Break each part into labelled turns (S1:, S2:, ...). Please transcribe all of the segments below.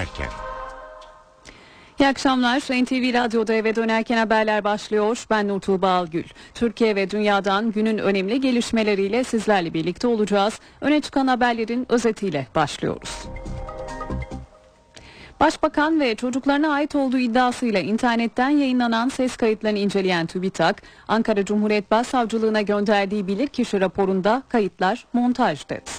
S1: dönerken.
S2: İyi akşamlar. NTV Radyo'da eve dönerken haberler başlıyor. Ben Nur Tuğba Algül. Türkiye ve dünyadan günün önemli gelişmeleriyle sizlerle birlikte olacağız. Öne çıkan haberlerin özetiyle başlıyoruz. Başbakan ve çocuklarına ait olduğu iddiasıyla internetten yayınlanan ses kayıtlarını inceleyen TÜBİTAK, Ankara Cumhuriyet Başsavcılığına gönderdiği bilirkişi raporunda kayıtlar montaj dedi.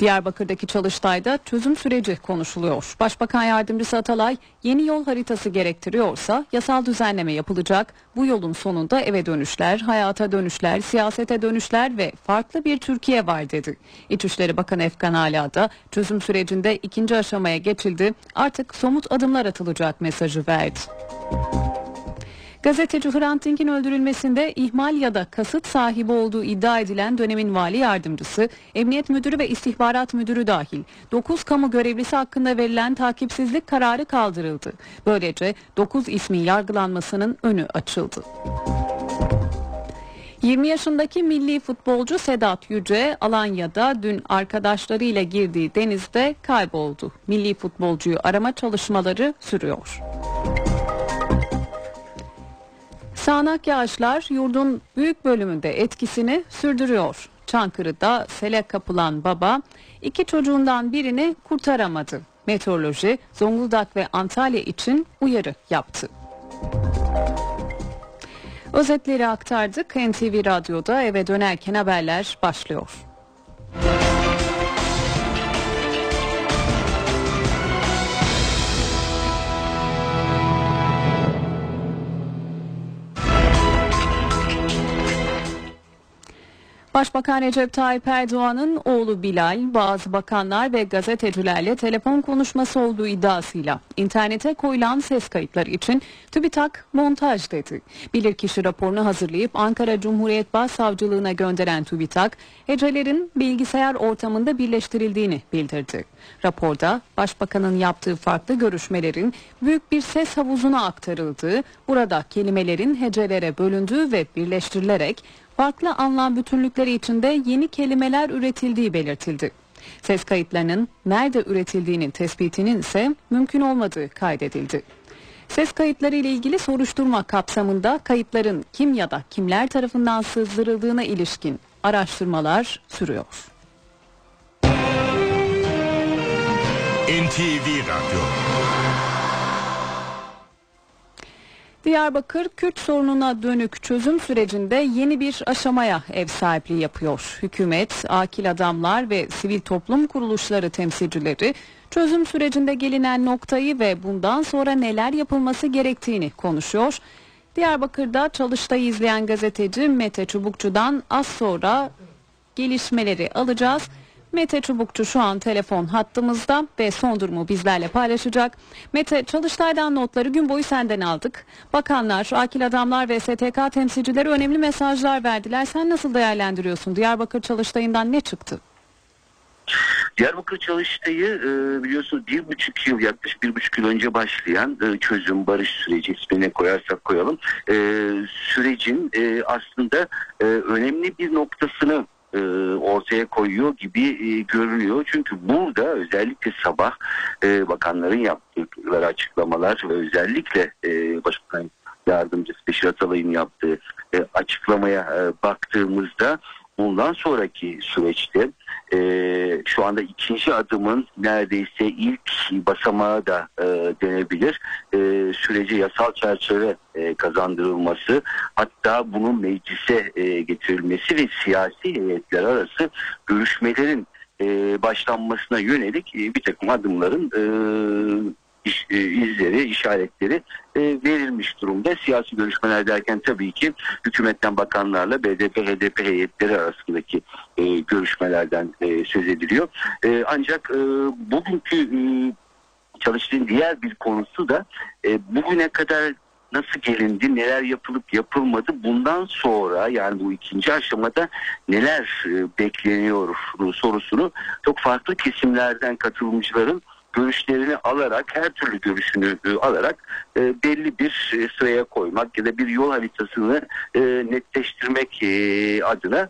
S2: Diyarbakır'daki çalıştayda çözüm süreci konuşuluyor. Başbakan Yardımcısı Atalay yeni yol haritası gerektiriyorsa yasal düzenleme yapılacak. Bu yolun sonunda eve dönüşler, hayata dönüşler, siyasete dönüşler ve farklı bir Türkiye var dedi. İçişleri Bakanı Efkan Ala da çözüm sürecinde ikinci aşamaya geçildi. Artık somut adımlar atılacak mesajı verdi. Gazeteci Hrant Dink'in öldürülmesinde ihmal ya da kasıt sahibi olduğu iddia edilen dönemin vali yardımcısı, emniyet müdürü ve istihbarat müdürü dahil 9 kamu görevlisi hakkında verilen takipsizlik kararı kaldırıldı. Böylece 9 ismin yargılanmasının önü açıldı. 20 yaşındaki milli futbolcu Sedat Yüce Alanya'da dün arkadaşlarıyla girdiği denizde kayboldu. Milli futbolcuyu arama çalışmaları sürüyor. Sağnak yağışlar yurdun büyük bölümünde etkisini sürdürüyor. Çankırı'da sele kapılan baba iki çocuğundan birini kurtaramadı. Meteoroloji Zonguldak ve Antalya için uyarı yaptı. Özetleri aktardık. NTV Radyo'da eve dönerken haberler başlıyor. Başbakan Recep Tayyip Erdoğan'ın oğlu Bilal, bazı bakanlar ve gazetecilerle telefon konuşması olduğu iddiasıyla internete koyulan ses kayıtları için TÜBİTAK montaj dedi. Bilirkişi raporunu hazırlayıp Ankara Cumhuriyet Başsavcılığına gönderen TÜBİTAK, hecelerin bilgisayar ortamında birleştirildiğini bildirdi. Raporda Başbakanın yaptığı farklı görüşmelerin büyük bir ses havuzuna aktarıldığı, burada kelimelerin hecelere bölündüğü ve birleştirilerek farklı anlam bütünlükleri içinde yeni kelimeler üretildiği belirtildi. Ses kayıtlarının nerede üretildiğinin tespitinin ise mümkün olmadığı kaydedildi. Ses kayıtları ile ilgili soruşturma kapsamında kayıtların kim ya da kimler tarafından sızdırıldığına ilişkin araştırmalar sürüyor.
S1: NTV Radyo
S2: Diyarbakır Kürt sorununa dönük çözüm sürecinde yeni bir aşamaya ev sahipliği yapıyor. Hükümet, akil adamlar ve sivil toplum kuruluşları temsilcileri çözüm sürecinde gelinen noktayı ve bundan sonra neler yapılması gerektiğini konuşuyor. Diyarbakır'da çalıştayı izleyen gazeteci Mete Çubukçu'dan az sonra gelişmeleri alacağız. Mete Çubukçu şu an telefon hattımızda ve son durumu bizlerle paylaşacak. Mete Çalıştay'dan notları gün boyu senden aldık. Bakanlar, akil adamlar ve STK temsilcileri önemli mesajlar verdiler. Sen nasıl değerlendiriyorsun? Diyarbakır Çalıştay'ından ne çıktı?
S3: Diyarbakır Çalıştay'ı e, biliyorsunuz bir buçuk yıl yaklaşık bir buçuk yıl önce başlayan e, çözüm barış süreci ismine koyarsak koyalım e, sürecin e, aslında önemli bir noktasını e, ortaya koyuyor gibi e, görünüyor. Çünkü burada özellikle sabah e, bakanların yaptıkları açıklamalar ve özellikle e, Başbakan Yardımcısı Beşir Atalay'ın yaptığı e, açıklamaya e, baktığımızda bundan sonraki süreçte e, şu anda ikinci adımın neredeyse ilk basamağı da e, denebilir. E, sürece yasal çerçeve e, kazandırılması hatta bunun meclise e, getirilmesi ve siyasi heyetler arası görüşmelerin e, başlanmasına yönelik e, bir takım adımların e, iş, e, izleri, işaretleri e, verilmiş durumda. Siyasi görüşmeler derken tabii ki hükümetten bakanlarla BDP, HDP heyetleri arasındaki e, görüşmelerden söz ediliyor. Ancak bugünkü e, çalıştığın diğer bir konusu da bugüne kadar nasıl gelindi, neler yapılıp yapılmadı bundan sonra yani bu ikinci aşamada neler bekleniyor sorusunu çok farklı kesimlerden katılımcıların görüşlerini alarak her türlü görüşünü e, alarak e, belli bir e, sıraya koymak ya da bir yol haritasını netleştirmek adına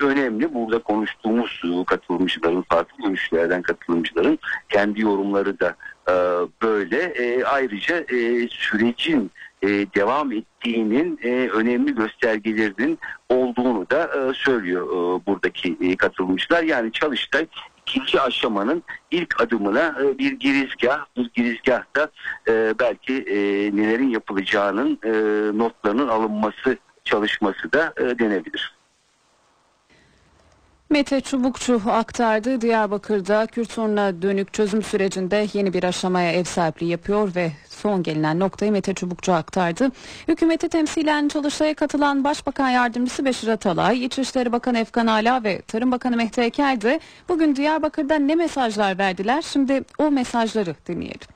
S3: önemli. Burada konuştuğumuz katılımcıların farklı görüşlerden katılımcıların kendi yorumları da böyle. Ayrıca sürecin devam ettiğinin önemli göstergelerinin olduğunu da söylüyor buradaki katılımcılar. Yani Çalıştay ikinci aşamanın ilk adımına e, bir girizgah, bir girizgahta e, belki e, nelerin yapılacağının e, notlarının alınması çalışması da denebilir.
S2: Mete Çubukçu aktardı. Diyarbakır'da Kürt sorununa dönük çözüm sürecinde yeni bir aşamaya ev sahipliği yapıyor ve son gelinen noktayı Mete Çubukçu aktardı. Hükümeti temsilen çalıştaya katılan Başbakan Yardımcısı Beşir Atalay, İçişleri Bakanı Efkan Ala ve Tarım Bakanı Mehdi Eker de bugün Diyarbakır'da ne mesajlar verdiler? Şimdi o mesajları dinleyelim.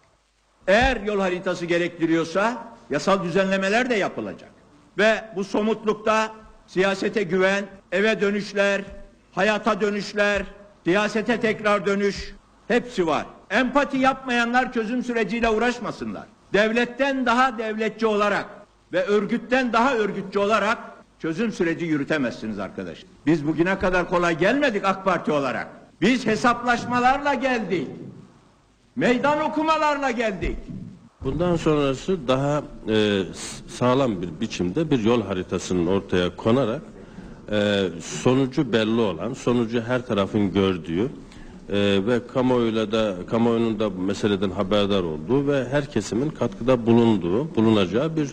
S1: Eğer yol haritası gerektiriyorsa yasal düzenlemeler de yapılacak. Ve bu somutlukta siyasete güven, eve dönüşler, hayata dönüşler, siyasete tekrar dönüş hepsi var. Empati yapmayanlar çözüm süreciyle uğraşmasınlar. Devletten daha devletçi olarak ve örgütten daha örgütçü olarak çözüm süreci yürütemezsiniz arkadaş. Biz bugüne kadar kolay gelmedik AK Parti olarak. Biz hesaplaşmalarla geldik. Meydan okumalarla geldik.
S4: Bundan sonrası daha e, sağlam bir biçimde bir yol haritasının ortaya konarak e, sonucu belli olan, sonucu her tarafın gördüğü e, ve kamuoyuyla da kamuoyunun da meseleden haberdar olduğu ve her kesimin katkıda bulunduğu, bulunacağı bir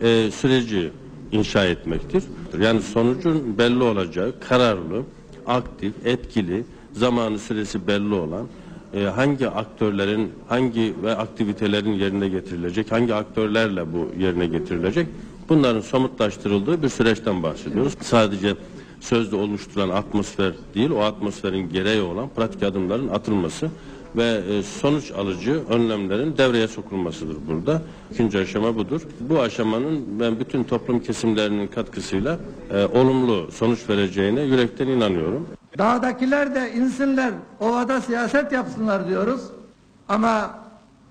S4: e, süreci inşa etmektir. Yani sonucun belli olacağı, kararlı, aktif, etkili, zamanı süresi belli olan e, hangi aktörlerin hangi ve aktivitelerin yerine getirilecek, hangi aktörlerle bu yerine getirilecek bunların somutlaştırıldığı bir süreçten bahsediyoruz. Sadece sözde oluşturulan atmosfer değil, o atmosferin gereği olan pratik adımların atılması ve e, sonuç alıcı önlemlerin devreye sokulmasıdır burada. İkinci aşama budur. Bu aşamanın ben bütün toplum kesimlerinin katkısıyla e, olumlu sonuç vereceğine yürekten inanıyorum.
S5: Dağdakiler de insinler, ovada siyaset yapsınlar diyoruz. Ama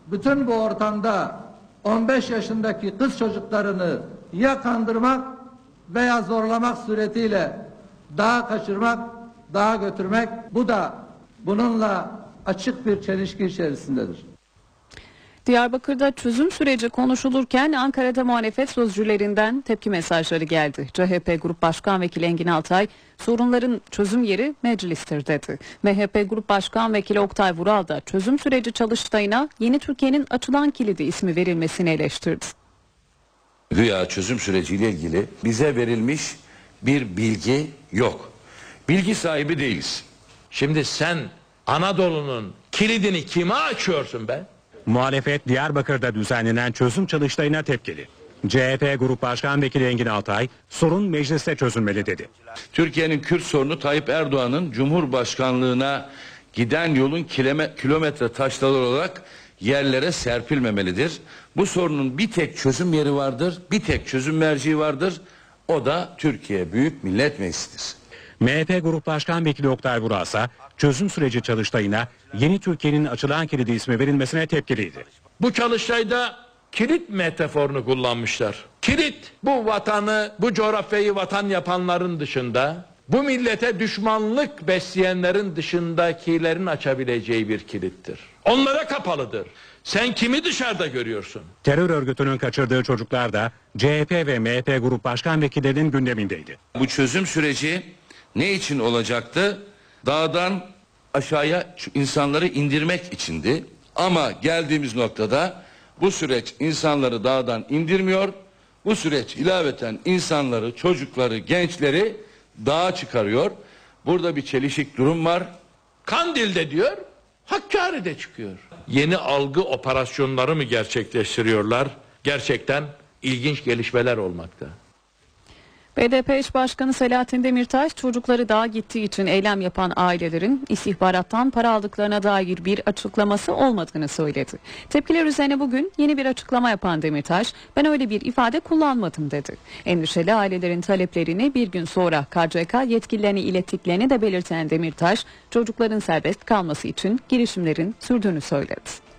S5: bütün bu ortamda 15 yaşındaki kız çocuklarını ya kandırmak veya zorlamak suretiyle dağa kaçırmak, dağa götürmek bu da bununla açık bir çelişki içerisindedir.
S2: Diyarbakır'da çözüm süreci konuşulurken Ankara'da muhalefet sözcülerinden tepki mesajları geldi. CHP Grup Başkan Vekili Engin Altay sorunların çözüm yeri meclistir dedi. MHP Grup Başkan Vekili Oktay Vural da çözüm süreci çalıştayına yeni Türkiye'nin açılan kilidi ismi verilmesini eleştirdi.
S6: Güya çözüm süreciyle ilgili bize verilmiş bir bilgi yok. Bilgi sahibi değiliz.
S7: Şimdi sen Anadolu'nun kilidini kime açıyorsun be?
S8: Muhalefet Diyarbakır'da düzenlenen çözüm çalıştayına tepkili. CHP Grup Başkan Vekili Engin Altay, sorun mecliste çözülmeli dedi.
S6: Türkiye'nin Kürt sorunu Tayyip Erdoğan'ın Cumhurbaşkanlığına giden yolun kilome- kilometre taşları olarak yerlere serpilmemelidir. Bu sorunun bir tek çözüm yeri vardır, bir tek çözüm merciği vardır. O da Türkiye Büyük Millet Meclisi'dir.
S8: MHP Grup Başkan Vekili Oktay Vural ise çözüm süreci çalıştayına yeni Türkiye'nin açılan kilidi ismi verilmesine tepkiliydi.
S7: Bu çalıştayda kilit metaforunu kullanmışlar. Kilit bu vatanı, bu coğrafyayı vatan yapanların dışında, bu millete düşmanlık besleyenlerin dışındakilerin açabileceği bir kilittir. Onlara kapalıdır. Sen kimi dışarıda görüyorsun?
S8: Terör örgütünün kaçırdığı çocuklar da CHP ve MHP Grup Başkan Vekillerinin gündemindeydi.
S6: Bu çözüm süreci ne için olacaktı? Dağdan aşağıya insanları indirmek içindi. Ama geldiğimiz noktada bu süreç insanları dağdan indirmiyor. Bu süreç ilaveten insanları, çocukları, gençleri dağa çıkarıyor. Burada bir çelişik durum var.
S7: Kandil'de diyor, Hakkari'de çıkıyor. Yeni algı operasyonları mı gerçekleştiriyorlar? Gerçekten ilginç gelişmeler olmakta.
S2: BDP eş başkanı Selahattin Demirtaş çocukları dağa gittiği için eylem yapan ailelerin istihbarattan para aldıklarına dair bir açıklaması olmadığını söyledi. Tepkiler üzerine bugün yeni bir açıklama yapan Demirtaş ben öyle bir ifade kullanmadım dedi. Endişeli ailelerin taleplerini bir gün sonra KCK yetkililerine ilettiklerini de belirten Demirtaş çocukların serbest kalması için girişimlerin sürdüğünü söyledi.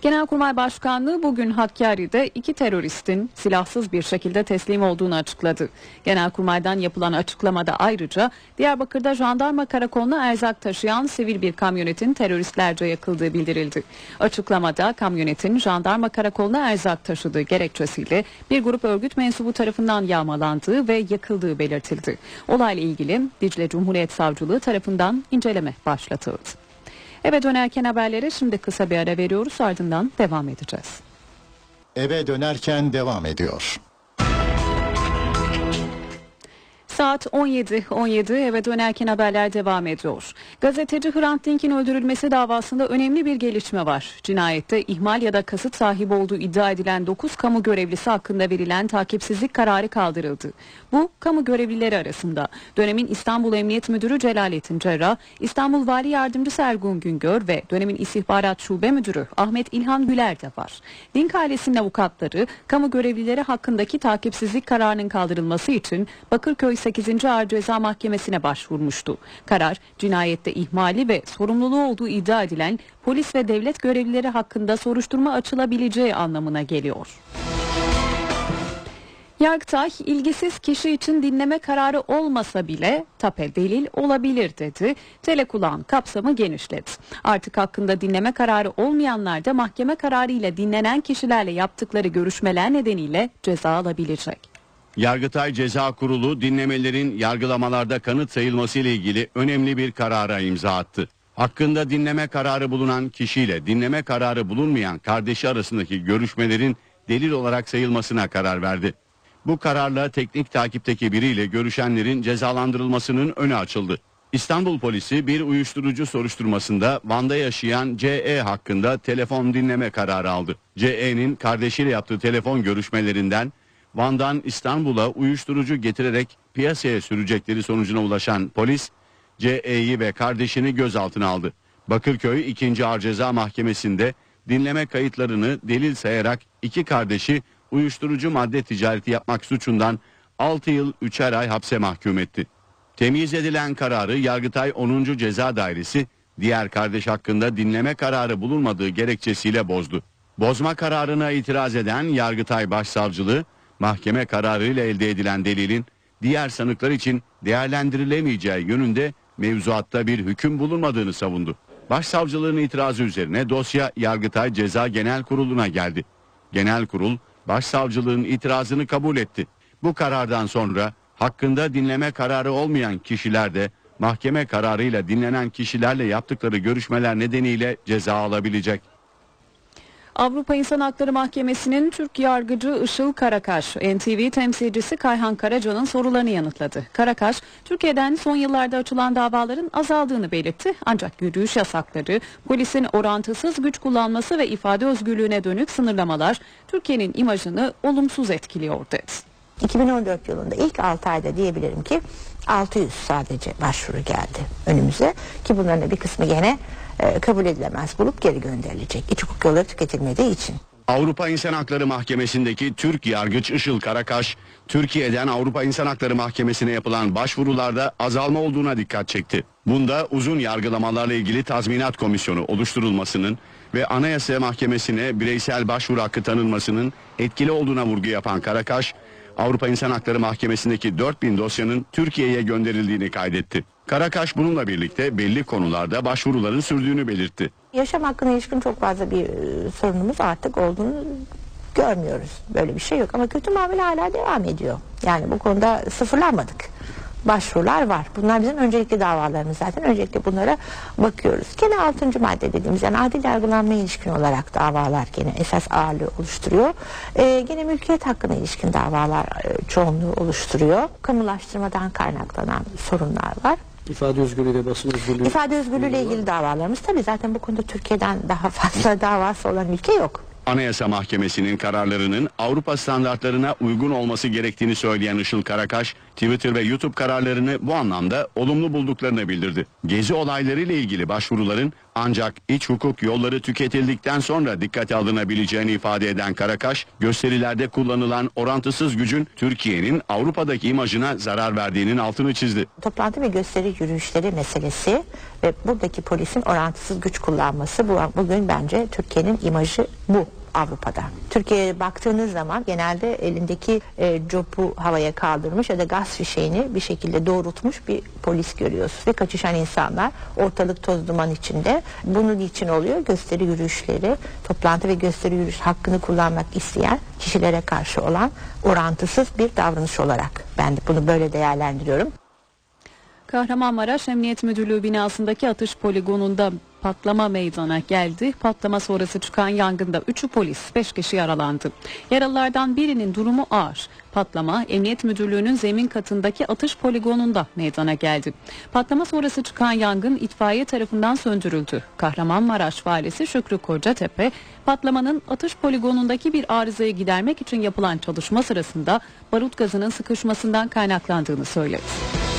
S2: Genelkurmay Başkanlığı bugün Hakkari'de iki teröristin silahsız bir şekilde teslim olduğunu açıkladı. Genelkurmay'dan yapılan açıklamada ayrıca Diyarbakır'da jandarma karakoluna erzak taşıyan sivil bir kamyonetin teröristlerce yakıldığı bildirildi. Açıklamada kamyonetin jandarma karakoluna erzak taşıdığı gerekçesiyle bir grup örgüt mensubu tarafından yağmalandığı ve yakıldığı belirtildi. Olayla ilgili Dicle Cumhuriyet Savcılığı tarafından inceleme başlatıldı. Eve dönerken haberlere şimdi kısa bir ara veriyoruz ardından devam edeceğiz.
S9: Eve dönerken devam ediyor.
S2: Saat 17.17 17, eve dönerken haberler devam ediyor. Gazeteci Hrant Dink'in öldürülmesi davasında önemli bir gelişme var. Cinayette ihmal ya da kasıt sahibi olduğu iddia edilen 9 kamu görevlisi hakkında verilen takipsizlik kararı kaldırıldı. Bu kamu görevlileri arasında dönemin İstanbul Emniyet Müdürü Celalettin Cerrah, İstanbul Vali Yardımcısı Ergun Güngör ve dönemin İstihbarat Şube Müdürü Ahmet İlhan Güler de var. Dink ailesinin avukatları kamu görevlileri hakkındaki takipsizlik kararının kaldırılması için Bakırköy 8. Ağır Ceza Mahkemesi'ne başvurmuştu. Karar cinayette ihmali ve sorumluluğu olduğu iddia edilen polis ve devlet görevlileri hakkında soruşturma açılabileceği anlamına geliyor. Yargıtay ilgisiz kişi için dinleme kararı olmasa bile tape delil olabilir dedi. Telekulağın kapsamı genişledi. Artık hakkında dinleme kararı olmayanlar da mahkeme kararıyla dinlenen kişilerle yaptıkları görüşmeler nedeniyle ceza alabilecek.
S10: Yargıtay Ceza Kurulu dinlemelerin yargılamalarda kanıt sayılması ile ilgili önemli bir karara imza attı. Hakkında dinleme kararı bulunan kişiyle dinleme kararı bulunmayan kardeşi arasındaki görüşmelerin delil olarak sayılmasına karar verdi. Bu kararla teknik takipteki biriyle görüşenlerin cezalandırılmasının önü açıldı. İstanbul polisi bir uyuşturucu soruşturmasında Van'da yaşayan CE hakkında telefon dinleme kararı aldı. CE'nin kardeşiyle yaptığı telefon görüşmelerinden Van'dan İstanbul'a uyuşturucu getirerek piyasaya sürecekleri sonucuna ulaşan polis CE'yi ve kardeşini gözaltına aldı. Bakırköy 2. Ağır Ceza Mahkemesi'nde dinleme kayıtlarını delil sayarak iki kardeşi uyuşturucu madde ticareti yapmak suçundan 6 yıl 3'er ay hapse mahkum etti. Temyiz edilen kararı Yargıtay 10. Ceza Dairesi diğer kardeş hakkında dinleme kararı bulunmadığı gerekçesiyle bozdu. Bozma kararına itiraz eden Yargıtay Başsavcılığı mahkeme kararıyla elde edilen delilin diğer sanıklar için değerlendirilemeyeceği yönünde mevzuatta bir hüküm bulunmadığını savundu. Başsavcılığın itirazı üzerine dosya Yargıtay Ceza Genel Kurulu'na geldi. Genel Kurul başsavcılığın itirazını kabul etti. Bu karardan sonra hakkında dinleme kararı olmayan kişiler de mahkeme kararıyla dinlenen kişilerle yaptıkları görüşmeler nedeniyle ceza alabilecek.
S2: Avrupa İnsan Hakları Mahkemesi'nin Türk yargıcı Işıl Karakaş, NTV temsilcisi Kayhan Karaca'nın sorularını yanıtladı. Karakaş, Türkiye'den son yıllarda açılan davaların azaldığını belirtti. Ancak yürüyüş yasakları, polisin orantısız güç kullanması ve ifade özgürlüğüne dönük sınırlamalar Türkiye'nin imajını olumsuz etkiliyor dedi.
S11: 2014 yılında ilk 6 ayda diyebilirim ki 600 sadece başvuru geldi önümüze ki bunların bir kısmı gene e, kabul edilemez bulup geri gönderilecek. İç hukuk yolları tüketilmediği için.
S10: Avrupa İnsan Hakları Mahkemesi'ndeki Türk yargıç Işıl Karakaş, Türkiye'den Avrupa İnsan Hakları Mahkemesi'ne yapılan başvurularda azalma olduğuna dikkat çekti. Bunda uzun yargılamalarla ilgili tazminat komisyonu oluşturulmasının ve Anayasa Mahkemesi'ne bireysel başvuru hakkı tanınmasının etkili olduğuna vurgu yapan Karakaş, Avrupa İnsan Hakları Mahkemesi'ndeki 4000 dosyanın Türkiye'ye gönderildiğini kaydetti. Karakaş bununla birlikte belli konularda başvuruların sürdüğünü belirtti.
S11: Yaşam hakkına ilişkin çok fazla bir e, sorunumuz artık olduğunu görmüyoruz. Böyle bir şey yok ama kötü muamele hala devam ediyor. Yani bu konuda sıfırlanmadık. Başvurular var. Bunlar bizim öncelikli davalarımız zaten. Öncelikle bunlara bakıyoruz. Gene 6. madde dediğimiz yani adil yargılanmaya ilişkin olarak davalar gene esas ağırlığı oluşturuyor. Ee, gene mülkiyet hakkına ilişkin davalar e, çoğunluğu oluşturuyor. Kamulaştırmadan kaynaklanan sorunlar var.
S12: İfade özgürlüğü ve basın özgürlüğü.
S11: İfade özgürlüğü ile ilgili davalarımız tabii zaten bu konuda Türkiye'den daha fazla davası olan ülke yok.
S10: Anayasa Mahkemesi'nin kararlarının Avrupa standartlarına uygun olması gerektiğini söyleyen Işıl Karakaş, Twitter ve YouTube kararlarını bu anlamda olumlu bulduklarını bildirdi. Gezi olaylarıyla ilgili başvuruların ancak iç hukuk yolları tüketildikten sonra dikkate alınabileceğini ifade eden Karakaş, gösterilerde kullanılan orantısız gücün Türkiye'nin Avrupa'daki imajına zarar verdiğinin altını çizdi.
S11: Toplantı ve gösteri yürüyüşleri meselesi ve buradaki polisin orantısız güç kullanması bu bugün bence Türkiye'nin imajı bu Avrupa'da. Türkiye'ye baktığınız zaman genelde elindeki e, copu havaya kaldırmış ya da gaz fişeğini bir şekilde doğrultmuş bir polis görüyorsunuz ve kaçışan insanlar ortalık toz duman içinde. Bunun için oluyor gösteri yürüyüşleri, toplantı ve gösteri yürüyüş hakkını kullanmak isteyen kişilere karşı olan orantısız bir davranış olarak ben de bunu böyle değerlendiriyorum.
S2: Kahramanmaraş Emniyet Müdürlüğü binasındaki atış poligonunda patlama meydana geldi. Patlama sonrası çıkan yangında 3'ü polis, 5 kişi yaralandı. Yaralılardan birinin durumu ağır. Patlama Emniyet Müdürlüğü'nün zemin katındaki atış poligonunda meydana geldi. Patlama sonrası çıkan yangın itfaiye tarafından söndürüldü. Kahramanmaraş valisi Şükrü Kocatepe patlamanın atış poligonundaki bir arızayı gidermek için yapılan çalışma sırasında barut gazının sıkışmasından kaynaklandığını söyledi.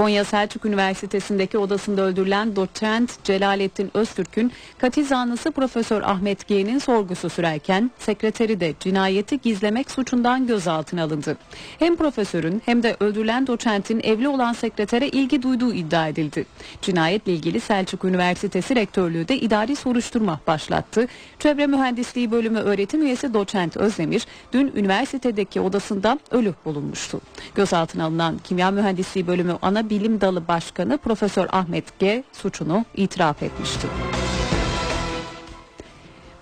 S2: Konya Selçuk Üniversitesi'ndeki odasında öldürülen doçent Celalettin Öztürk'ün katil zanlısı Profesör Ahmet G'nin sorgusu sürerken sekreteri de cinayeti gizlemek suçundan gözaltına alındı. Hem profesörün hem de öldürülen doçentin evli olan sekretere ilgi duyduğu iddia edildi. Cinayetle ilgili Selçuk Üniversitesi Rektörlüğü de idari soruşturma başlattı. Çevre Mühendisliği Bölümü öğretim üyesi doçent Özdemir dün üniversitedeki odasında ölü bulunmuştu. Gözaltına alınan Kimya Mühendisliği Bölümü ana bilim dalı başkanı Profesör Ahmet G suçunu itiraf etmişti.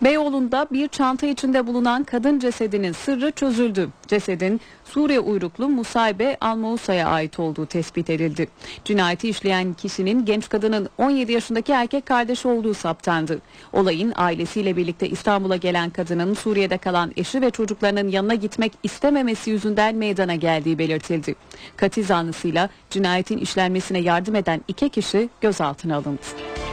S2: Beyoğlu'nda bir çanta içinde bulunan kadın cesedinin sırrı çözüldü. Cesedin Suriye uyruklu Musaybe Almousa'ya ait olduğu tespit edildi. Cinayeti işleyen kişinin genç kadının 17 yaşındaki erkek kardeşi olduğu saptandı. Olayın ailesiyle birlikte İstanbul'a gelen kadının Suriye'de kalan eşi ve çocuklarının yanına gitmek istememesi yüzünden meydana geldiği belirtildi. Katil zanlısıyla cinayetin işlenmesine yardım eden iki kişi gözaltına alındı.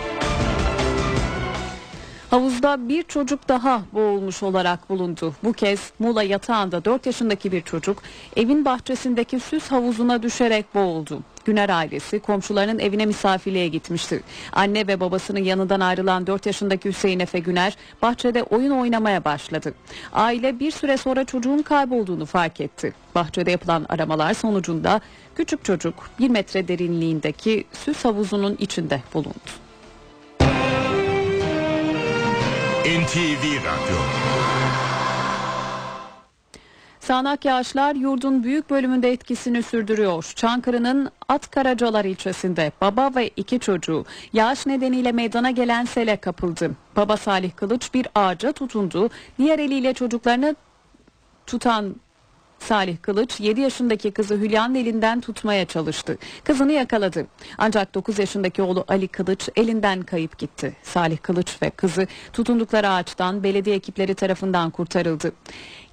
S2: Havuzda bir çocuk daha boğulmuş olarak bulundu. Bu kez Muğla yatağında 4 yaşındaki bir çocuk evin bahçesindeki süs havuzuna düşerek boğuldu. Güner ailesi komşularının evine misafirliğe gitmişti. Anne ve babasının yanından ayrılan 4 yaşındaki Hüseyin Efe Güner bahçede oyun oynamaya başladı. Aile bir süre sonra çocuğun kaybolduğunu fark etti. Bahçede yapılan aramalar sonucunda küçük çocuk 1 metre derinliğindeki süs havuzunun içinde bulundu.
S13: NTV Radyo
S2: Sağnak yağışlar yurdun büyük bölümünde etkisini sürdürüyor. Çankırı'nın Atkaracalar ilçesinde baba ve iki çocuğu yağış nedeniyle meydana gelen sele kapıldı. Baba Salih Kılıç bir ağaca tutundu. Diğer eliyle çocuklarını tutan Salih Kılıç 7 yaşındaki kızı Hülya'nın elinden tutmaya çalıştı. Kızını yakaladı. Ancak 9 yaşındaki oğlu Ali Kılıç elinden kayıp gitti. Salih Kılıç ve kızı tutundukları ağaçtan belediye ekipleri tarafından kurtarıldı.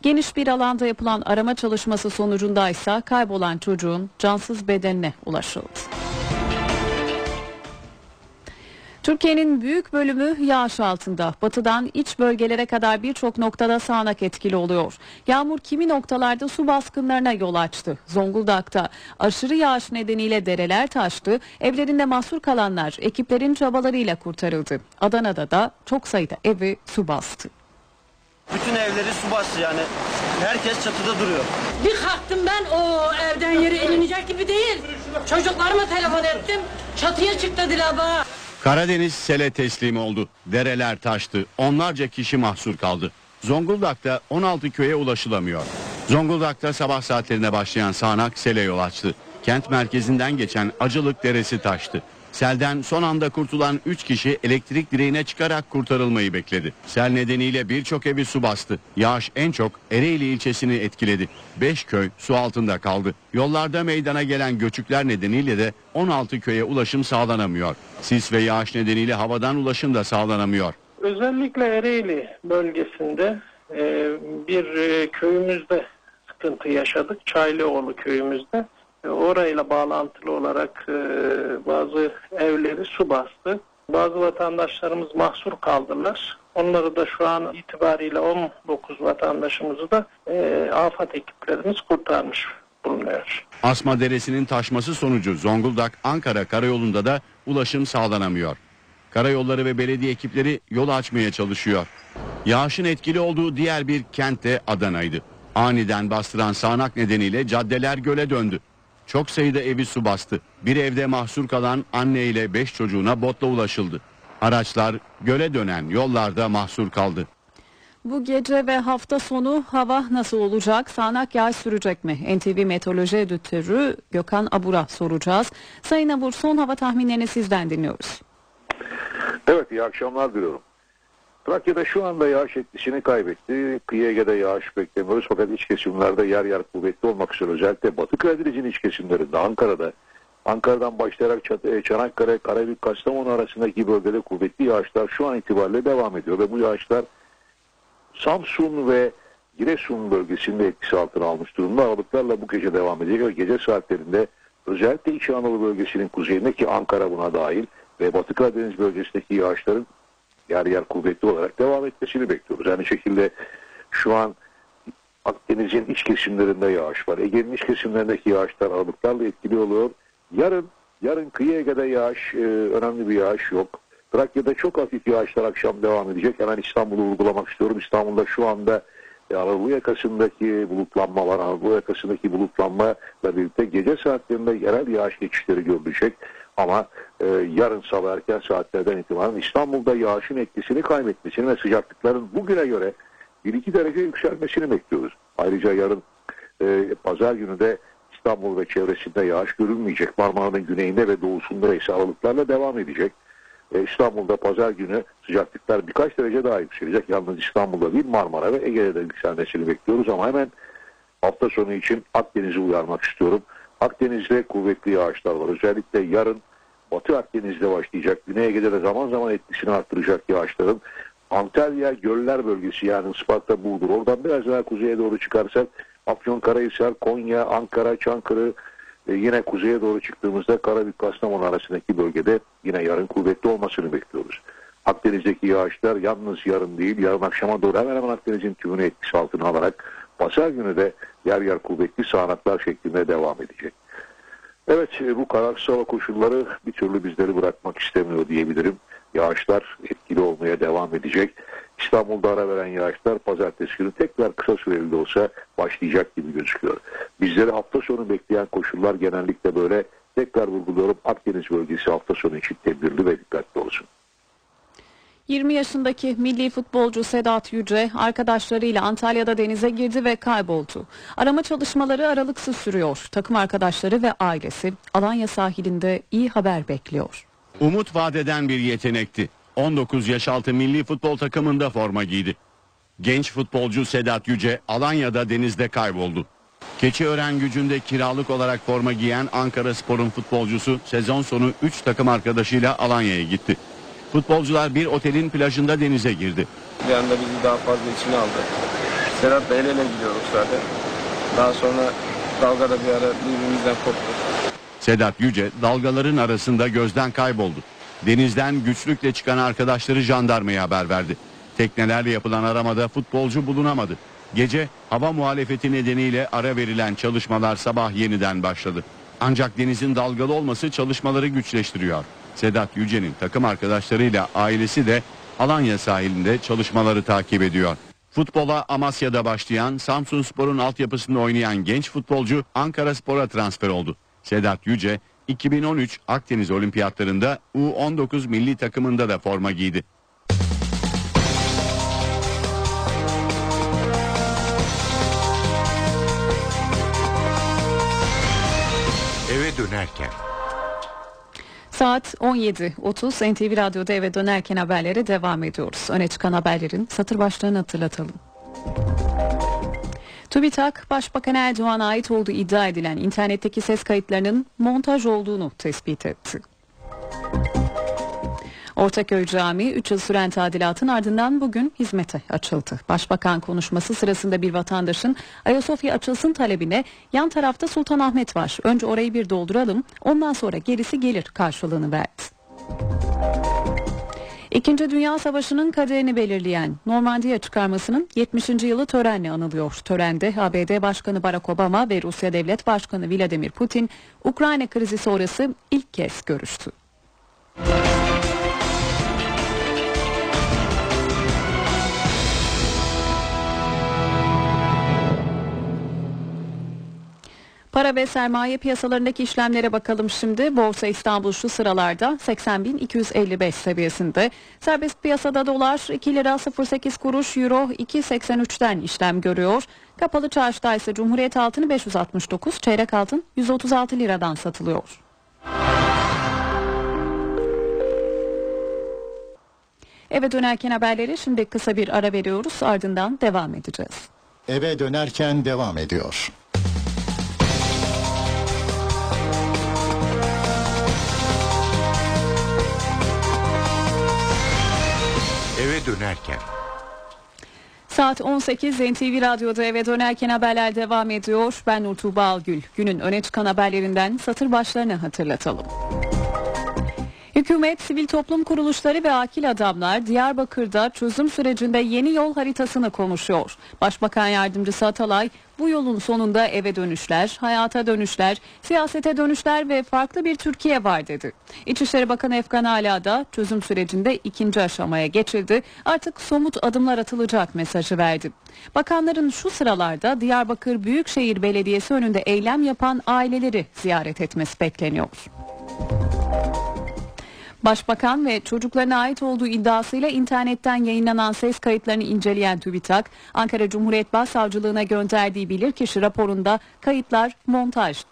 S2: Geniş bir alanda yapılan arama çalışması sonucunda ise kaybolan çocuğun cansız bedenine ulaşıldı. Türkiye'nin büyük bölümü yağış altında. Batıdan iç bölgelere kadar birçok noktada sağanak etkili oluyor. Yağmur kimi noktalarda su baskınlarına yol açtı. Zonguldak'ta aşırı yağış nedeniyle dereler taştı. Evlerinde mahsur kalanlar ekiplerin çabalarıyla kurtarıldı. Adana'da da çok sayıda evi su bastı.
S14: Bütün evleri su bastı yani. Herkes çatıda duruyor.
S15: Bir kalktım ben o evden yere elinecek gibi değil. Çocuklarıma telefon ettim. Çatıya çık dediler bana.
S10: Karadeniz sele teslim oldu. Dereler taştı. Onlarca kişi mahsur kaldı. Zonguldak'ta 16 köye ulaşılamıyor. Zonguldak'ta sabah saatlerine başlayan sağanak sele yol açtı. Kent merkezinden geçen Acılık Deresi taştı. Selden son anda kurtulan 3 kişi elektrik direğine çıkarak kurtarılmayı bekledi. Sel nedeniyle birçok evi su bastı. Yağış en çok Ereğli ilçesini etkiledi. 5 köy su altında kaldı. Yollarda meydana gelen göçükler nedeniyle de 16 köye ulaşım sağlanamıyor. Sis ve yağış nedeniyle havadan ulaşım da sağlanamıyor.
S16: Özellikle Ereğli bölgesinde e, bir e, köyümüzde sıkıntı yaşadık. Çaylıoğlu köyümüzde. E, orayla bağlantılı olarak e, bazı evleri su bastı. Bazı vatandaşlarımız mahsur kaldılar. Onları da şu an itibariyle 19 vatandaşımızı da e, afet ekiplerimiz kurtarmış bulunuyor.
S10: Asma Deresi'nin taşması sonucu Zonguldak-Ankara karayolunda da ulaşım sağlanamıyor. Karayolları ve belediye ekipleri yol açmaya çalışıyor. Yağışın etkili olduğu diğer bir kent de Adana'ydı. Aniden bastıran sağanak nedeniyle caddeler göle döndü. Çok sayıda evi su bastı. Bir evde mahsur kalan anne ile beş çocuğuna botla ulaşıldı. Araçlar göle dönen yollarda mahsur kaldı.
S2: Bu gece ve hafta sonu hava nasıl olacak? Sağanak yağış sürecek mi? NTV Meteoroloji Editörü Gökhan Abur'a soracağız. Sayın Abur son hava tahminlerini sizden dinliyoruz.
S13: Evet iyi akşamlar diliyorum. Trakya'da şu anda yağış etkisini kaybetti. Kıyı Ege'de yağış beklemiyoruz fakat iç kesimlerde yer yer kuvvetli olmak üzere özellikle Batı Karadeniz'in iç kesimlerinde Ankara'da Ankara'dan başlayarak e, Çanakkale, Karabük, Kastamonu arasındaki bölgede kuvvetli yağışlar şu an itibariyle devam ediyor ve bu yağışlar Samsun ve Giresun bölgesinde etkisi altına almış durumda. Aralıklarla bu gece devam edecek ve gece saatlerinde özellikle İç Anadolu bölgesinin kuzeyindeki Ankara buna dahil ve Batı Karadeniz bölgesindeki yağışların yer yer kuvvetli olarak devam etmesini bekliyoruz. Aynı şekilde şu an Akdeniz'in iç kesimlerinde yağış var. Ege'nin iç kesimlerindeki yağışlar aralıklarla etkili oluyor. Yarın yarın kıyı Ege'de yağış, e, önemli bir yağış yok. Trakya'da çok hafif yağışlar akşam devam edecek. Hemen İstanbul'u vurgulamak istiyorum. İstanbul'da şu anda e, Anadolu yakasındaki bulutlanma var. Anadolu yakasındaki bulutlanma ile birlikte gece saatlerinde yerel yağış geçişleri görülecek. Ama e, yarın sabah erken saatlerden itibaren İstanbul'da yağışın etkisini kaybetmesini ve sıcaklıkların bugüne göre 1-2 derece yükselmesini bekliyoruz. Ayrıca yarın e, pazar günü de İstanbul ve çevresinde yağış görülmeyecek. Marmara'nın güneyinde ve doğusunda ise aralıklarla devam edecek. E, İstanbul'da pazar günü sıcaklıklar birkaç derece daha yükselecek. Yalnız İstanbul'da değil Marmara ve Ege'de de yükselmesini bekliyoruz ama hemen hafta sonu için Akdeniz'i uyarmak istiyorum. Akdeniz'de kuvvetli yağışlar var. Özellikle yarın Batı Akdeniz'de başlayacak. Güney Ege'de de zaman zaman etkisini arttıracak yağışların. Antalya Göller bölgesi yani Isparta Burdur. Oradan biraz daha kuzeye doğru çıkarsak Afyonkarahisar, Konya, Ankara, Çankırı e, yine kuzeye doğru çıktığımızda Karabük Kastamonu arasındaki bölgede yine yarın kuvvetli olmasını bekliyoruz. Akdeniz'deki yağışlar yalnız yarın değil yarın akşama doğru hemen hemen Akdeniz'in tümünü etkisi altına alarak pazar günü de yer yer kuvvetli sağanaklar şeklinde devam edecek. Evet e, bu kararsız hava koşulları bir türlü bizleri bırakmak istemiyor diyebilirim. Yağışlar etkili olmaya devam edecek. İstanbul'da ara veren yağışlar pazartesi günü tekrar kısa süreli de olsa başlayacak gibi gözüküyor. Bizleri hafta sonu bekleyen koşullar genellikle böyle tekrar vurguluyorum Akdeniz bölgesi hafta sonu için tedbirli ve dikkatli olsun.
S2: 20 yaşındaki milli futbolcu Sedat Yüce arkadaşlarıyla Antalya'da denize girdi ve kayboldu. Arama çalışmaları aralıksız sürüyor. Takım arkadaşları ve ailesi Alanya sahilinde iyi haber bekliyor.
S10: Umut vadeden bir yetenekti. 19 yaş altı milli futbol takımında forma giydi. Genç futbolcu Sedat Yüce Alanya'da denizde kayboldu. Keçiören gücünde kiralık olarak forma giyen Ankara Spor'un futbolcusu sezon sonu 3 takım arkadaşıyla Alanya'ya gitti. Futbolcular bir otelin plajında denize girdi.
S17: Bir anda bizi daha fazla içine aldı. Serhat'la el ele gidiyorduk zaten. Daha sonra dalgada bir ara birbirimizden koptuk.
S10: Sedat Yüce dalgaların arasında gözden kayboldu. Denizden güçlükle çıkan arkadaşları jandarmaya haber verdi. Teknelerle yapılan aramada futbolcu bulunamadı. Gece hava muhalefeti nedeniyle ara verilen çalışmalar sabah yeniden başladı. Ancak denizin dalgalı olması çalışmaları güçleştiriyor. Sedat Yüce'nin takım arkadaşlarıyla ailesi de Alanya sahilinde çalışmaları takip ediyor. Futbola Amasya'da başlayan Samsun Spor'un altyapısında oynayan genç futbolcu Ankara Spor'a transfer oldu. Sedat Yüce 2013 Akdeniz Olimpiyatlarında U19 milli takımında da forma giydi.
S18: Eve dönerken.
S2: Saat 17.30 NTV Radyo'da eve dönerken haberlere devam ediyoruz. Öne çıkan haberlerin satır başlarını hatırlatalım. TÜBİTAK, Başbakan Erdoğan'a ait olduğu iddia edilen internetteki ses kayıtlarının montaj olduğunu tespit etti. Ortaköy Camii 3 yıl süren tadilatın ardından bugün hizmete açıldı. Başbakan konuşması sırasında bir vatandaşın Ayasofya açılsın talebine yan tarafta Sultanahmet var. Önce orayı bir dolduralım ondan sonra gerisi gelir karşılığını verdi. İkinci Dünya Savaşı'nın kaderini belirleyen Normandiya çıkarmasının 70. yılı törenle anılıyor. Törende ABD Başkanı Barack Obama ve Rusya Devlet Başkanı Vladimir Putin Ukrayna krizi sonrası ilk kez görüştü. Para ve sermaye piyasalarındaki işlemlere bakalım şimdi. Borsa İstanbul şu sıralarda 80.255 seviyesinde. Serbest piyasada dolar 2 lira 08 kuruş, euro 2.83'ten işlem görüyor. Kapalı çarşıda ise Cumhuriyet altını 569, çeyrek altın 136 liradan satılıyor. Eve dönerken haberleri şimdi kısa bir ara veriyoruz ardından devam edeceğiz.
S9: Eve dönerken devam ediyor.
S18: Dönerken
S2: Saat 18 NTV Radyo'da eve dönerken haberler devam ediyor. Ben Nur Tuğba Algül. Günün öne çıkan haberlerinden satır başlarını hatırlatalım. Hükümet, sivil toplum kuruluşları ve akil adamlar Diyarbakır'da çözüm sürecinde yeni yol haritasını konuşuyor. Başbakan Yardımcısı Atalay, bu yolun sonunda eve dönüşler, hayata dönüşler, siyasete dönüşler ve farklı bir Türkiye var dedi. İçişleri Bakanı Efkan Ala da çözüm sürecinde ikinci aşamaya geçildi. Artık somut adımlar atılacak mesajı verdi. Bakanların şu sıralarda Diyarbakır Büyükşehir Belediyesi önünde eylem yapan aileleri ziyaret etmesi bekleniyor. Başbakan ve çocuklarına ait olduğu iddiasıyla internetten yayınlanan ses kayıtlarını inceleyen TÜBİTAK, Ankara Cumhuriyet Başsavcılığına gönderdiği bilirkişi raporunda kayıtlar montaj.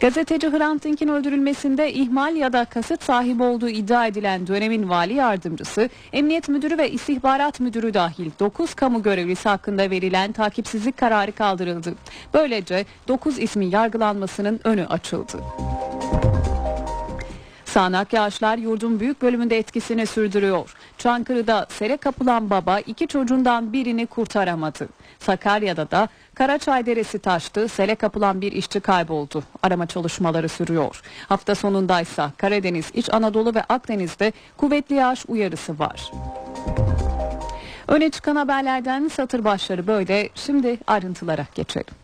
S2: Gazeteci Hrant Dink'in öldürülmesinde ihmal ya da kasıt sahibi olduğu iddia edilen dönemin vali yardımcısı, emniyet müdürü ve istihbarat müdürü dahil 9 kamu görevlisi hakkında verilen takipsizlik kararı kaldırıldı. Böylece 9 ismin yargılanmasının önü açıldı. Sağnak yağışlar yurdun büyük bölümünde etkisini sürdürüyor. Çankırı'da sere kapılan baba iki çocuğundan birini kurtaramadı. Sakarya'da da Karaçay Deresi taştı, sele kapılan bir işçi kayboldu. Arama çalışmaları sürüyor. Hafta sonundaysa Karadeniz, İç Anadolu ve Akdeniz'de kuvvetli yağış uyarısı var. Öne çıkan haberlerden satır başları böyle. Şimdi ayrıntılara geçelim.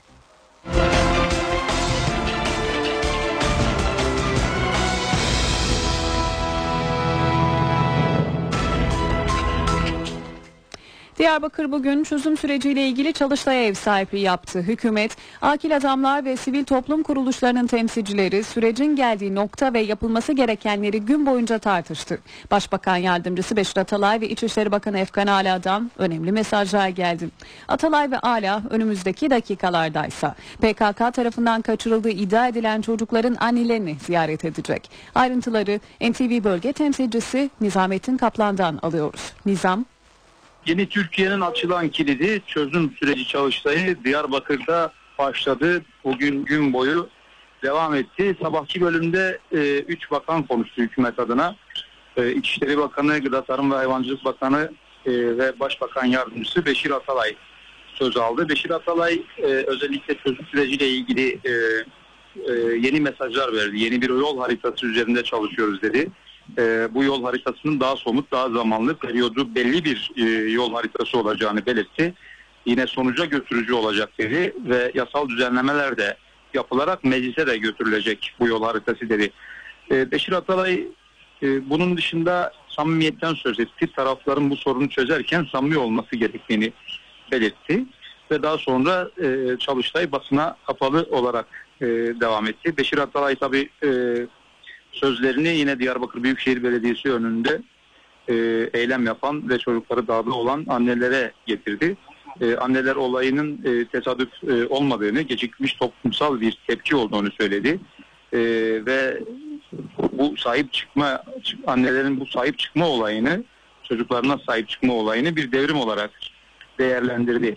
S2: Diyarbakır bugün çözüm süreciyle ilgili çalıştaya ev sahipliği yaptı. Hükümet, akil adamlar ve sivil toplum kuruluşlarının temsilcileri sürecin geldiği nokta ve yapılması gerekenleri gün boyunca tartıştı. Başbakan Yardımcısı Beşir Atalay ve İçişleri Bakanı Efkan Ala'dan önemli mesajlar geldi. Atalay ve Ala önümüzdeki dakikalardaysa PKK tarafından kaçırıldığı iddia edilen çocukların annelerini ziyaret edecek. Ayrıntıları NTV Bölge Temsilcisi Nizamettin Kaplan'dan alıyoruz. Nizam
S19: Yeni Türkiye'nin açılan kilidi çözüm süreci çalıştayı Diyarbakır'da başladı. Bugün gün boyu devam etti. Sabahki bölümde 3 e, bakan konuştu hükümet adına. E, İçişleri Bakanı, Gıda Tarım ve Hayvancılık Bakanı e, ve Başbakan Yardımcısı Beşir Atalay söz aldı. Beşir Atalay e, özellikle çözüm süreciyle ilgili e, e, yeni mesajlar verdi. Yeni bir yol haritası üzerinde çalışıyoruz dedi e, bu yol haritasının daha somut, daha zamanlı, periyodu belli bir e, yol haritası olacağını belirtti. Yine sonuca götürücü olacak dedi ve yasal düzenlemeler de yapılarak meclise de götürülecek bu yol haritası dedi. E, Beşir Atalay e, bunun dışında samimiyetten söz etti. Tarafların bu sorunu çözerken samimi olması gerektiğini belirtti. Ve daha sonra e, Çalıştay basına kapalı olarak e, devam etti. Beşir Atalay tabi e, sözlerini yine Diyarbakır Büyükşehir Belediyesi önünde e, eylem yapan ve çocukları dağda olan annelere getirdi. E, anneler olayının e, tesadüf e, olmadığını, gecikmiş toplumsal bir tepki olduğunu söyledi. E, ve bu sahip çıkma, annelerin bu sahip çıkma olayını, çocuklarına sahip çıkma olayını bir devrim olarak değerlendirdi.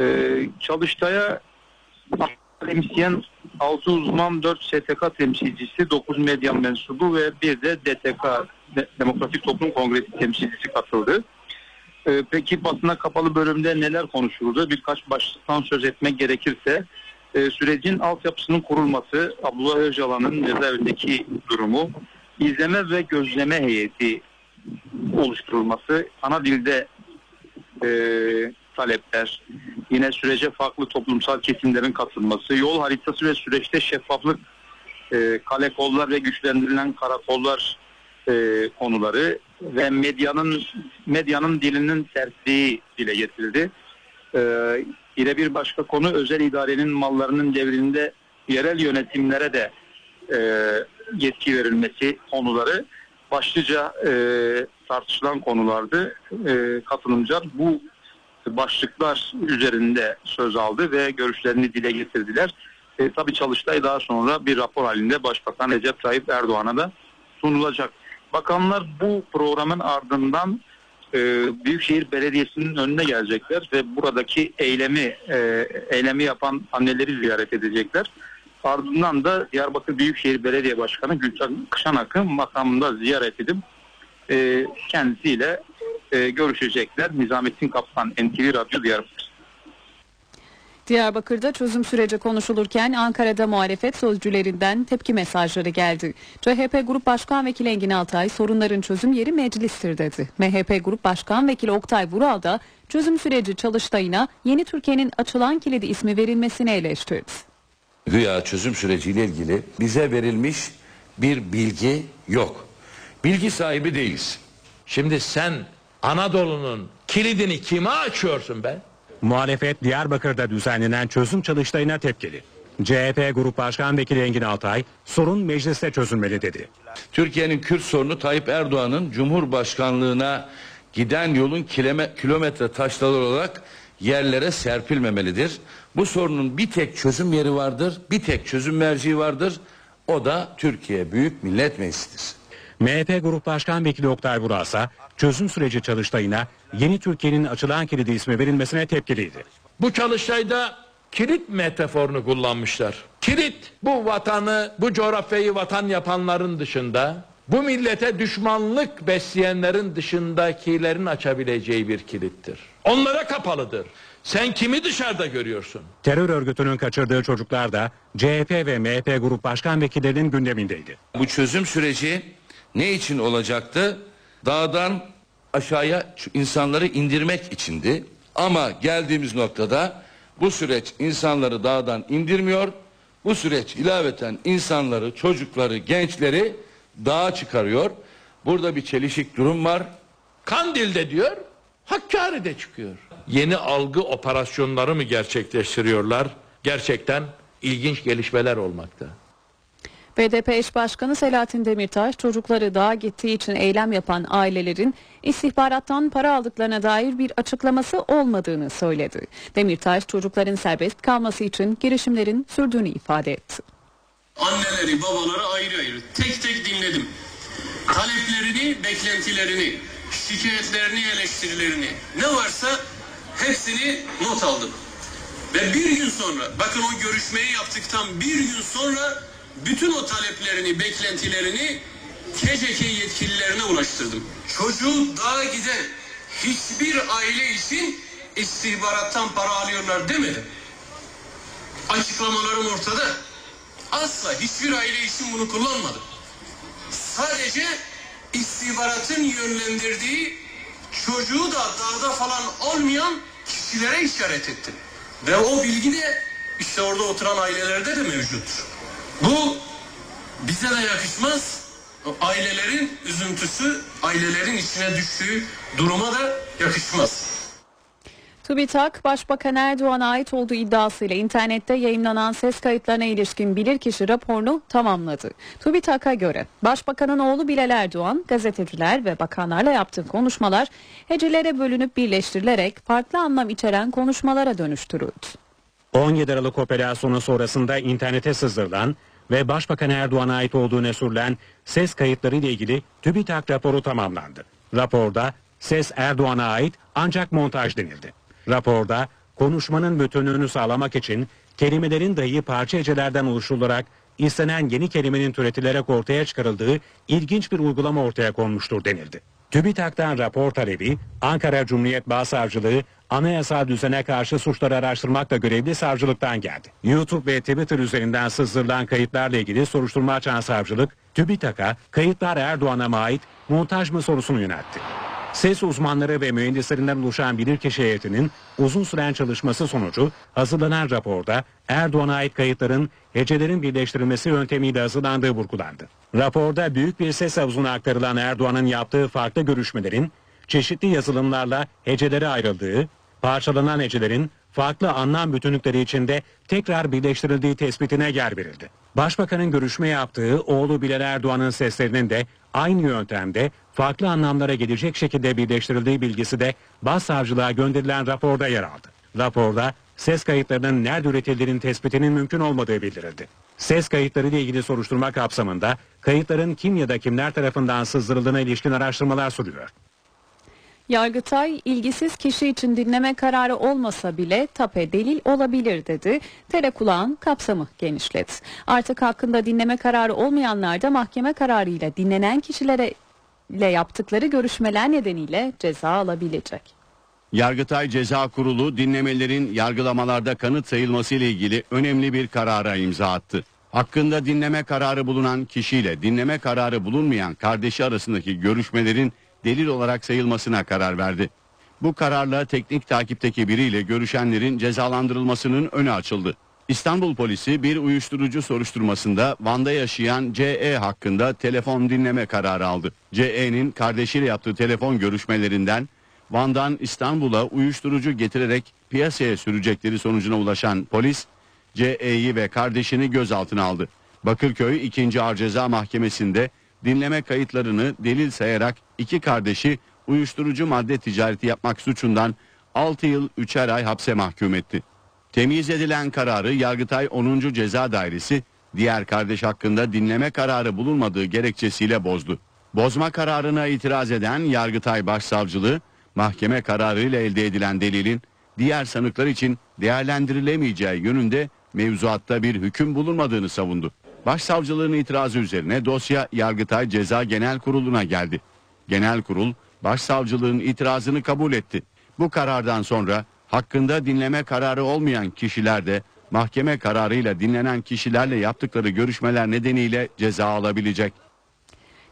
S19: E, Çalıştay'a akademisyen 6 uzman 4 STK temsilcisi 9 medya mensubu ve bir de DTK Demokratik Toplum Kongresi temsilcisi katıldı. Ee, peki basına kapalı bölümde neler konuşuldu? Birkaç başlıktan söz etmek gerekirse e, sürecin altyapısının kurulması, Abdullah Öcalan'ın cezaevindeki durumu, izleme ve gözleme heyeti oluşturulması, ana dilde e, talepler, yine sürece farklı toplumsal kesimlerin katılması, yol haritası ve süreçte şeffaflık, e, kale kollar ve güçlendirilen karakollar e, konuları ve medyanın medyanın dilinin tersliği dile getirildi. E, yine bir başka konu özel idarenin mallarının devrinde yerel yönetimlere de e, yetki verilmesi konuları başlıca e, tartışılan konulardı. E, katılımcılar bu başlıklar üzerinde söz aldı ve görüşlerini dile getirdiler. E, tabii Çalıştay daha sonra bir rapor halinde Başbakan Recep Tayyip Erdoğan'a da sunulacak. Bakanlar bu programın ardından e, Büyükşehir Belediyesi'nin önüne gelecekler ve buradaki eylemi e, eylemi yapan anneleri ziyaret edecekler. Ardından da Diyarbakır Büyükşehir Belediye Başkanı Gülcan Kışanak'ı makamında ziyaret edip e, kendisiyle e, görüşecekler. Nizamettin Kaptan, NTV Radyo Diyarbakır.
S2: Diyarbakır'da çözüm süreci konuşulurken Ankara'da muhalefet sözcülerinden tepki mesajları geldi. CHP Grup Başkan Vekili Engin Altay sorunların çözüm yeri meclistir dedi. MHP Grup Başkan Vekili Oktay Vural da çözüm süreci çalıştayına Yeni Türkiye'nin açılan kilidi ismi verilmesini eleştirdi.
S6: Güya çözüm süreciyle ilgili bize verilmiş bir bilgi yok. Bilgi sahibi değiliz.
S7: Şimdi sen Anadolu'nun kilidini kime açıyorsun be?
S8: Muhalefet Diyarbakır'da düzenlenen çözüm çalıştayına tepkili. CHP Grup Başkan Vekili Engin Altay sorun mecliste çözülmeli dedi.
S6: Türkiye'nin Kürt sorunu Tayyip Erdoğan'ın Cumhurbaşkanlığına giden yolun kilome- kilometre taşları olarak yerlere serpilmemelidir. Bu sorunun bir tek çözüm yeri vardır, bir tek çözüm merciği vardır. O da Türkiye Büyük Millet Meclisi'dir.
S8: MHP Grup Başkan Vekili Oktay Vural ise çözüm süreci çalıştayına Yeni Türkiye'nin açılan kilidi ismi verilmesine tepkiliydi.
S7: Bu çalıştayda kilit metaforunu kullanmışlar. Kilit bu vatanı, bu coğrafyayı vatan yapanların dışında, bu millete düşmanlık besleyenlerin dışındakilerin açabileceği bir kilittir. Onlara kapalıdır. Sen kimi dışarıda görüyorsun?
S8: Terör örgütünün kaçırdığı çocuklar da CHP ve MHP Grup Başkan Vekillerinin gündemindeydi.
S6: Bu çözüm süreci ne için olacaktı? Dağdan aşağıya insanları indirmek içindi. Ama geldiğimiz noktada bu süreç insanları dağdan indirmiyor. Bu süreç ilaveten insanları, çocukları, gençleri dağa çıkarıyor. Burada bir çelişik durum var.
S7: Kandil'de diyor, Hakkari'de çıkıyor. Yeni algı operasyonları mı gerçekleştiriyorlar? Gerçekten ilginç gelişmeler olmakta.
S2: BDP eş başkanı Selahattin Demirtaş çocukları dağa gittiği için eylem yapan ailelerin istihbarattan para aldıklarına dair bir açıklaması olmadığını söyledi. Demirtaş çocukların serbest kalması için girişimlerin sürdüğünü ifade etti.
S20: Anneleri, babaları ayrı ayrı tek tek dinledim. Taleplerini, beklentilerini, şikayetlerini, eleştirilerini ne varsa hepsini not aldım. Ve bir gün sonra, bakın o görüşmeyi yaptıktan bir gün sonra bütün o taleplerini, beklentilerini KCK yetkililerine ulaştırdım. Çocuğu dağa giden hiçbir aile için istihbarattan para alıyorlar demedim. Açıklamalarım ortada. Asla hiçbir aile için bunu kullanmadım. Sadece istihbaratın yönlendirdiği çocuğu da dağda falan olmayan kişilere işaret ettim. Ve o bilgi de işte orada oturan ailelerde de mevcuttur. Bu bize de yakışmaz. Ailelerin üzüntüsü, ailelerin içine düştüğü duruma da yakışmaz.
S2: TÜBİTAK, Başbakan Erdoğan'a ait olduğu iddiasıyla internette yayınlanan ses kayıtlarına ilişkin bilirkişi raporunu tamamladı. TÜBİTAK'a göre Başbakanın oğlu Bilal Erdoğan, gazeteciler ve bakanlarla yaptığı konuşmalar hecelere bölünüp birleştirilerek farklı anlam içeren konuşmalara dönüştürüldü.
S8: 17 Aralık operasyonu sonrasında internete sızdırılan ve Başbakan Erdoğan'a ait olduğuna sürülen ses kayıtları ile ilgili TÜBİTAK raporu tamamlandı. Raporda ses Erdoğan'a ait ancak montaj denildi. Raporda konuşmanın bütünlüğünü sağlamak için kelimelerin dahi parça hecelerden oluşturularak istenen yeni kelimenin türetilerek ortaya çıkarıldığı ilginç bir uygulama ortaya konmuştur denildi. TÜBİTAK'tan rapor talebi, Ankara Cumhuriyet Başsavcılığı anayasal düzene karşı suçları araştırmakla görevli savcılıktan geldi. YouTube ve Twitter üzerinden sızdırılan kayıtlarla ilgili soruşturma açan savcılık, TÜBİTAK'a kayıtlar Erdoğan'a mı ait montaj mı sorusunu yöneltti. Ses uzmanları ve mühendislerinden oluşan bilirkişi heyetinin uzun süren çalışması sonucu hazırlanan raporda Erdoğan'a ait kayıtların hecelerin birleştirilmesi yöntemiyle hazırlandığı vurgulandı. Raporda büyük bir ses havuzuna aktarılan Erdoğan'ın yaptığı farklı görüşmelerin çeşitli yazılımlarla hecelere ayrıldığı, parçalanan hecelerin farklı anlam bütünlükleri içinde tekrar birleştirildiği tespitine yer verildi. Başbakanın görüşme yaptığı oğlu Bilal Erdoğan'ın seslerinin de aynı yöntemde farklı anlamlara gelecek şekilde birleştirildiği bilgisi de başsavcılığa gönderilen raporda yer aldı. Raporda ses kayıtlarının nerede üretildiğinin tespitinin mümkün olmadığı bildirildi. Ses kayıtları ile ilgili soruşturma kapsamında kayıtların kim ya da kimler tarafından sızdırıldığına ilişkin araştırmalar sürüyor.
S2: Yargıtay ilgisiz kişi için dinleme kararı olmasa bile tape delil olabilir dedi. Telekulağın kapsamı genişledi. Artık hakkında dinleme kararı olmayanlar da mahkeme kararıyla dinlenen kişilere ile yaptıkları görüşmeler nedeniyle ceza alabilecek.
S10: Yargıtay Ceza Kurulu dinlemelerin yargılamalarda kanıt sayılması ile ilgili önemli bir karara imza attı. Hakkında dinleme kararı bulunan kişiyle dinleme kararı bulunmayan kardeşi arasındaki görüşmelerin delil olarak sayılmasına karar verdi. Bu kararla teknik takipteki biriyle görüşenlerin cezalandırılmasının önü açıldı. İstanbul polisi bir uyuşturucu soruşturmasında Van'da yaşayan CE hakkında telefon dinleme kararı aldı. CE'nin kardeşiyle yaptığı telefon görüşmelerinden Van'dan İstanbul'a uyuşturucu getirerek piyasaya sürecekleri sonucuna ulaşan polis CE'yi ve kardeşini gözaltına aldı. Bakırköy 2. Ağır Ceza Mahkemesi'nde dinleme kayıtlarını delil sayarak iki kardeşi uyuşturucu madde ticareti yapmak suçundan 6 yıl 3'er ay hapse mahkum etti. Temyiz edilen kararı Yargıtay 10. Ceza Dairesi diğer kardeş hakkında dinleme kararı bulunmadığı gerekçesiyle bozdu. Bozma kararına itiraz eden Yargıtay Başsavcılığı mahkeme kararıyla elde edilen delilin diğer sanıklar için değerlendirilemeyeceği yönünde mevzuatta bir hüküm bulunmadığını savundu. Başsavcılığın itirazı üzerine dosya Yargıtay Ceza Genel Kurulu'na geldi. Genel Kurul başsavcılığın itirazını kabul etti. Bu karardan sonra hakkında dinleme kararı olmayan kişiler de mahkeme kararıyla dinlenen kişilerle yaptıkları görüşmeler nedeniyle ceza alabilecek.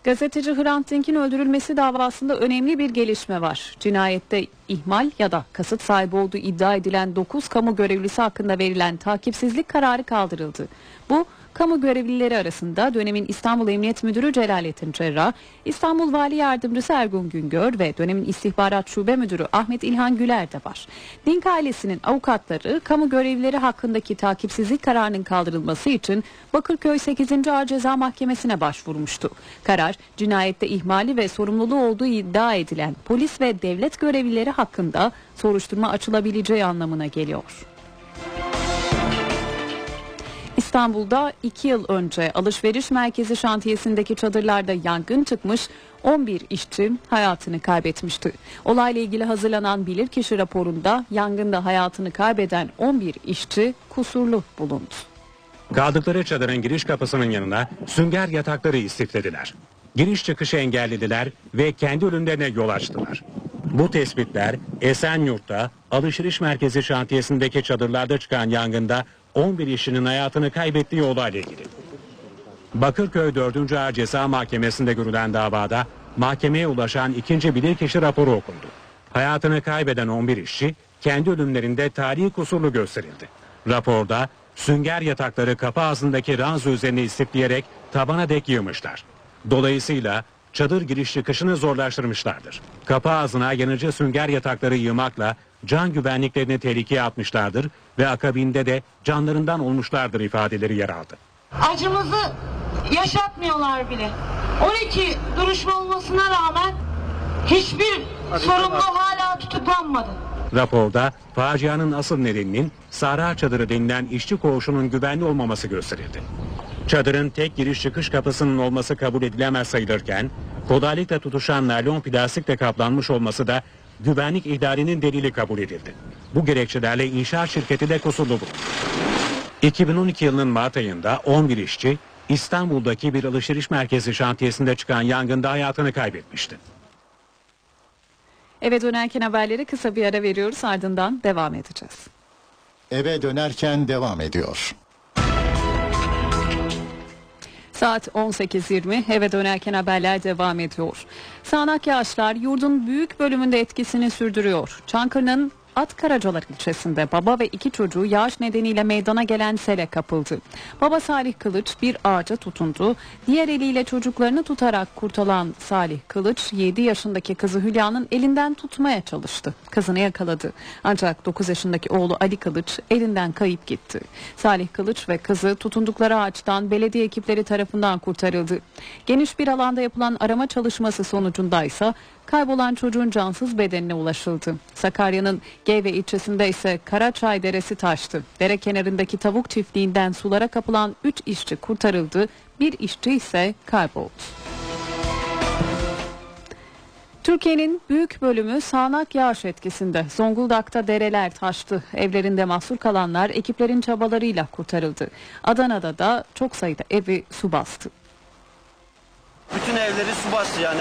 S2: Gazeteci Hrant Dink'in öldürülmesi davasında önemli bir gelişme var. Cinayette ihmal ya da kasıt sahibi olduğu iddia edilen 9 kamu görevlisi hakkında verilen takipsizlik kararı kaldırıldı. Bu kamu görevlileri arasında dönemin İstanbul Emniyet Müdürü Celalettin Cerrah, İstanbul Vali Yardımcısı Ergun Güngör ve dönemin İstihbarat Şube Müdürü Ahmet İlhan Güler de var. Dink ailesinin avukatları kamu görevlileri hakkındaki takipsizlik kararının kaldırılması için Bakırköy 8. Ağır Ceza Mahkemesi'ne başvurmuştu. Karar cinayette ihmali ve sorumluluğu olduğu iddia edilen polis ve devlet görevlileri hakkında soruşturma açılabileceği anlamına geliyor. İstanbul'da 2 yıl önce alışveriş merkezi şantiyesindeki çadırlarda yangın çıkmış 11 işçi hayatını kaybetmişti. Olayla ilgili hazırlanan bilirkişi raporunda yangında hayatını kaybeden 11 işçi kusurlu bulundu.
S8: Kaldıkları çadırın giriş kapısının yanına sünger yatakları istiflediler. Giriş çıkışı engellediler ve kendi ölümlerine yol açtılar. Bu tespitler Esenyurt'ta alışveriş merkezi şantiyesindeki çadırlarda çıkan yangında 11 işçinin hayatını kaybettiği olayla ilgili. Bakırköy 4. Ağır Ceza Mahkemesi'nde görülen davada mahkemeye ulaşan ikinci bilirkişi raporu okundu. Hayatını kaybeden 11 işçi kendi ölümlerinde tarihi kusurlu gösterildi. Raporda sünger yatakları kapı ağzındaki ranzo üzerine istifleyerek tabana dek yığmışlar. Dolayısıyla çadır giriş çıkışını zorlaştırmışlardır. Kapı ağzına yanıcı sünger yatakları yığmakla can güvenliklerini tehlikeye atmışlardır ve akabinde de canlarından olmuşlardır ifadeleri yer aldı.
S15: Acımızı yaşatmıyorlar bile. 12 duruşma olmasına rağmen hiçbir sorumlu hala tutuklanmadı.
S8: Raporda facianın asıl nedeninin Sahra çadırı denilen işçi koğuşunun güvenli olmaması gösterildi. Çadırın tek giriş çıkış kapısının olması kabul edilemez sayılırken kolaylıkla tutuşan naylon plastikle kaplanmış olması da güvenlik ihlalinin delili kabul edildi. Bu gerekçelerle inşaat şirketi de kusurlu bulundu. 2012 yılının Mart ayında 11 işçi İstanbul'daki bir alışveriş merkezi şantiyesinde çıkan yangında hayatını kaybetmişti.
S2: Eve dönerken haberleri kısa bir ara veriyoruz ardından devam edeceğiz.
S9: Eve dönerken devam ediyor.
S2: Saat 18.20 eve dönerken haberler devam ediyor. Sağanak yağışlar yurdun büyük bölümünde etkisini sürdürüyor. Çankırı'nın At Karacalar ilçesinde baba ve iki çocuğu yağış nedeniyle meydana gelen sele kapıldı. Baba Salih Kılıç bir ağaca tutundu. Diğer eliyle çocuklarını tutarak kurtulan Salih Kılıç 7 yaşındaki kızı Hülya'nın elinden tutmaya çalıştı. Kızını yakaladı. Ancak 9 yaşındaki oğlu Ali Kılıç elinden kayıp gitti. Salih Kılıç ve kızı tutundukları ağaçtan belediye ekipleri tarafından kurtarıldı. Geniş bir alanda yapılan arama çalışması sonucundaysa kaybolan çocuğun cansız bedenine ulaşıldı. Sakarya'nın Geyve ilçesinde ise Karaçay Deresi taştı. Dere kenarındaki tavuk çiftliğinden sulara kapılan 3 işçi kurtarıldı. Bir işçi ise kayboldu. Türkiye'nin büyük bölümü sağanak yağış etkisinde. Zonguldak'ta dereler taştı. Evlerinde mahsur kalanlar ekiplerin çabalarıyla kurtarıldı. Adana'da da çok sayıda evi su bastı.
S14: Bütün evleri su bastı yani.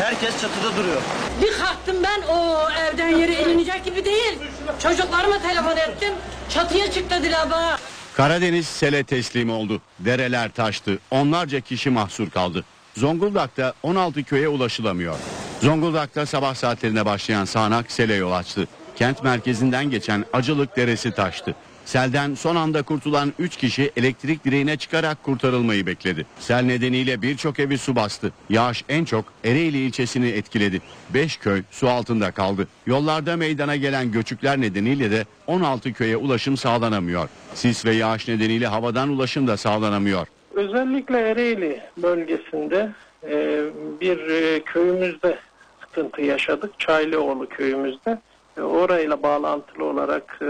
S14: Herkes çatıda duruyor.
S15: Bir kalktım ben o evden yere elinecek gibi değil. Çocuklarıma telefon ettim. Çatıya çık dediler bana.
S10: Karadeniz sele teslim oldu. Dereler taştı. Onlarca kişi mahsur kaldı. Zonguldak'ta 16 köye ulaşılamıyor. Zonguldak'ta sabah saatlerine başlayan sağanak sele yol açtı. Kent merkezinden geçen Acılık Deresi taştı. Selden son anda kurtulan 3 kişi elektrik direğine çıkarak kurtarılmayı bekledi. Sel nedeniyle birçok evi su bastı. Yağış en çok Ereğli ilçesini etkiledi. 5 köy su altında kaldı. Yollarda meydana gelen göçükler nedeniyle de 16 köye ulaşım sağlanamıyor. Sis ve yağış nedeniyle havadan ulaşım da sağlanamıyor.
S16: Özellikle Ereğli bölgesinde e, bir e, köyümüzde sıkıntı yaşadık. Çaylıoğlu köyümüzde. E, orayla bağlantılı olarak e,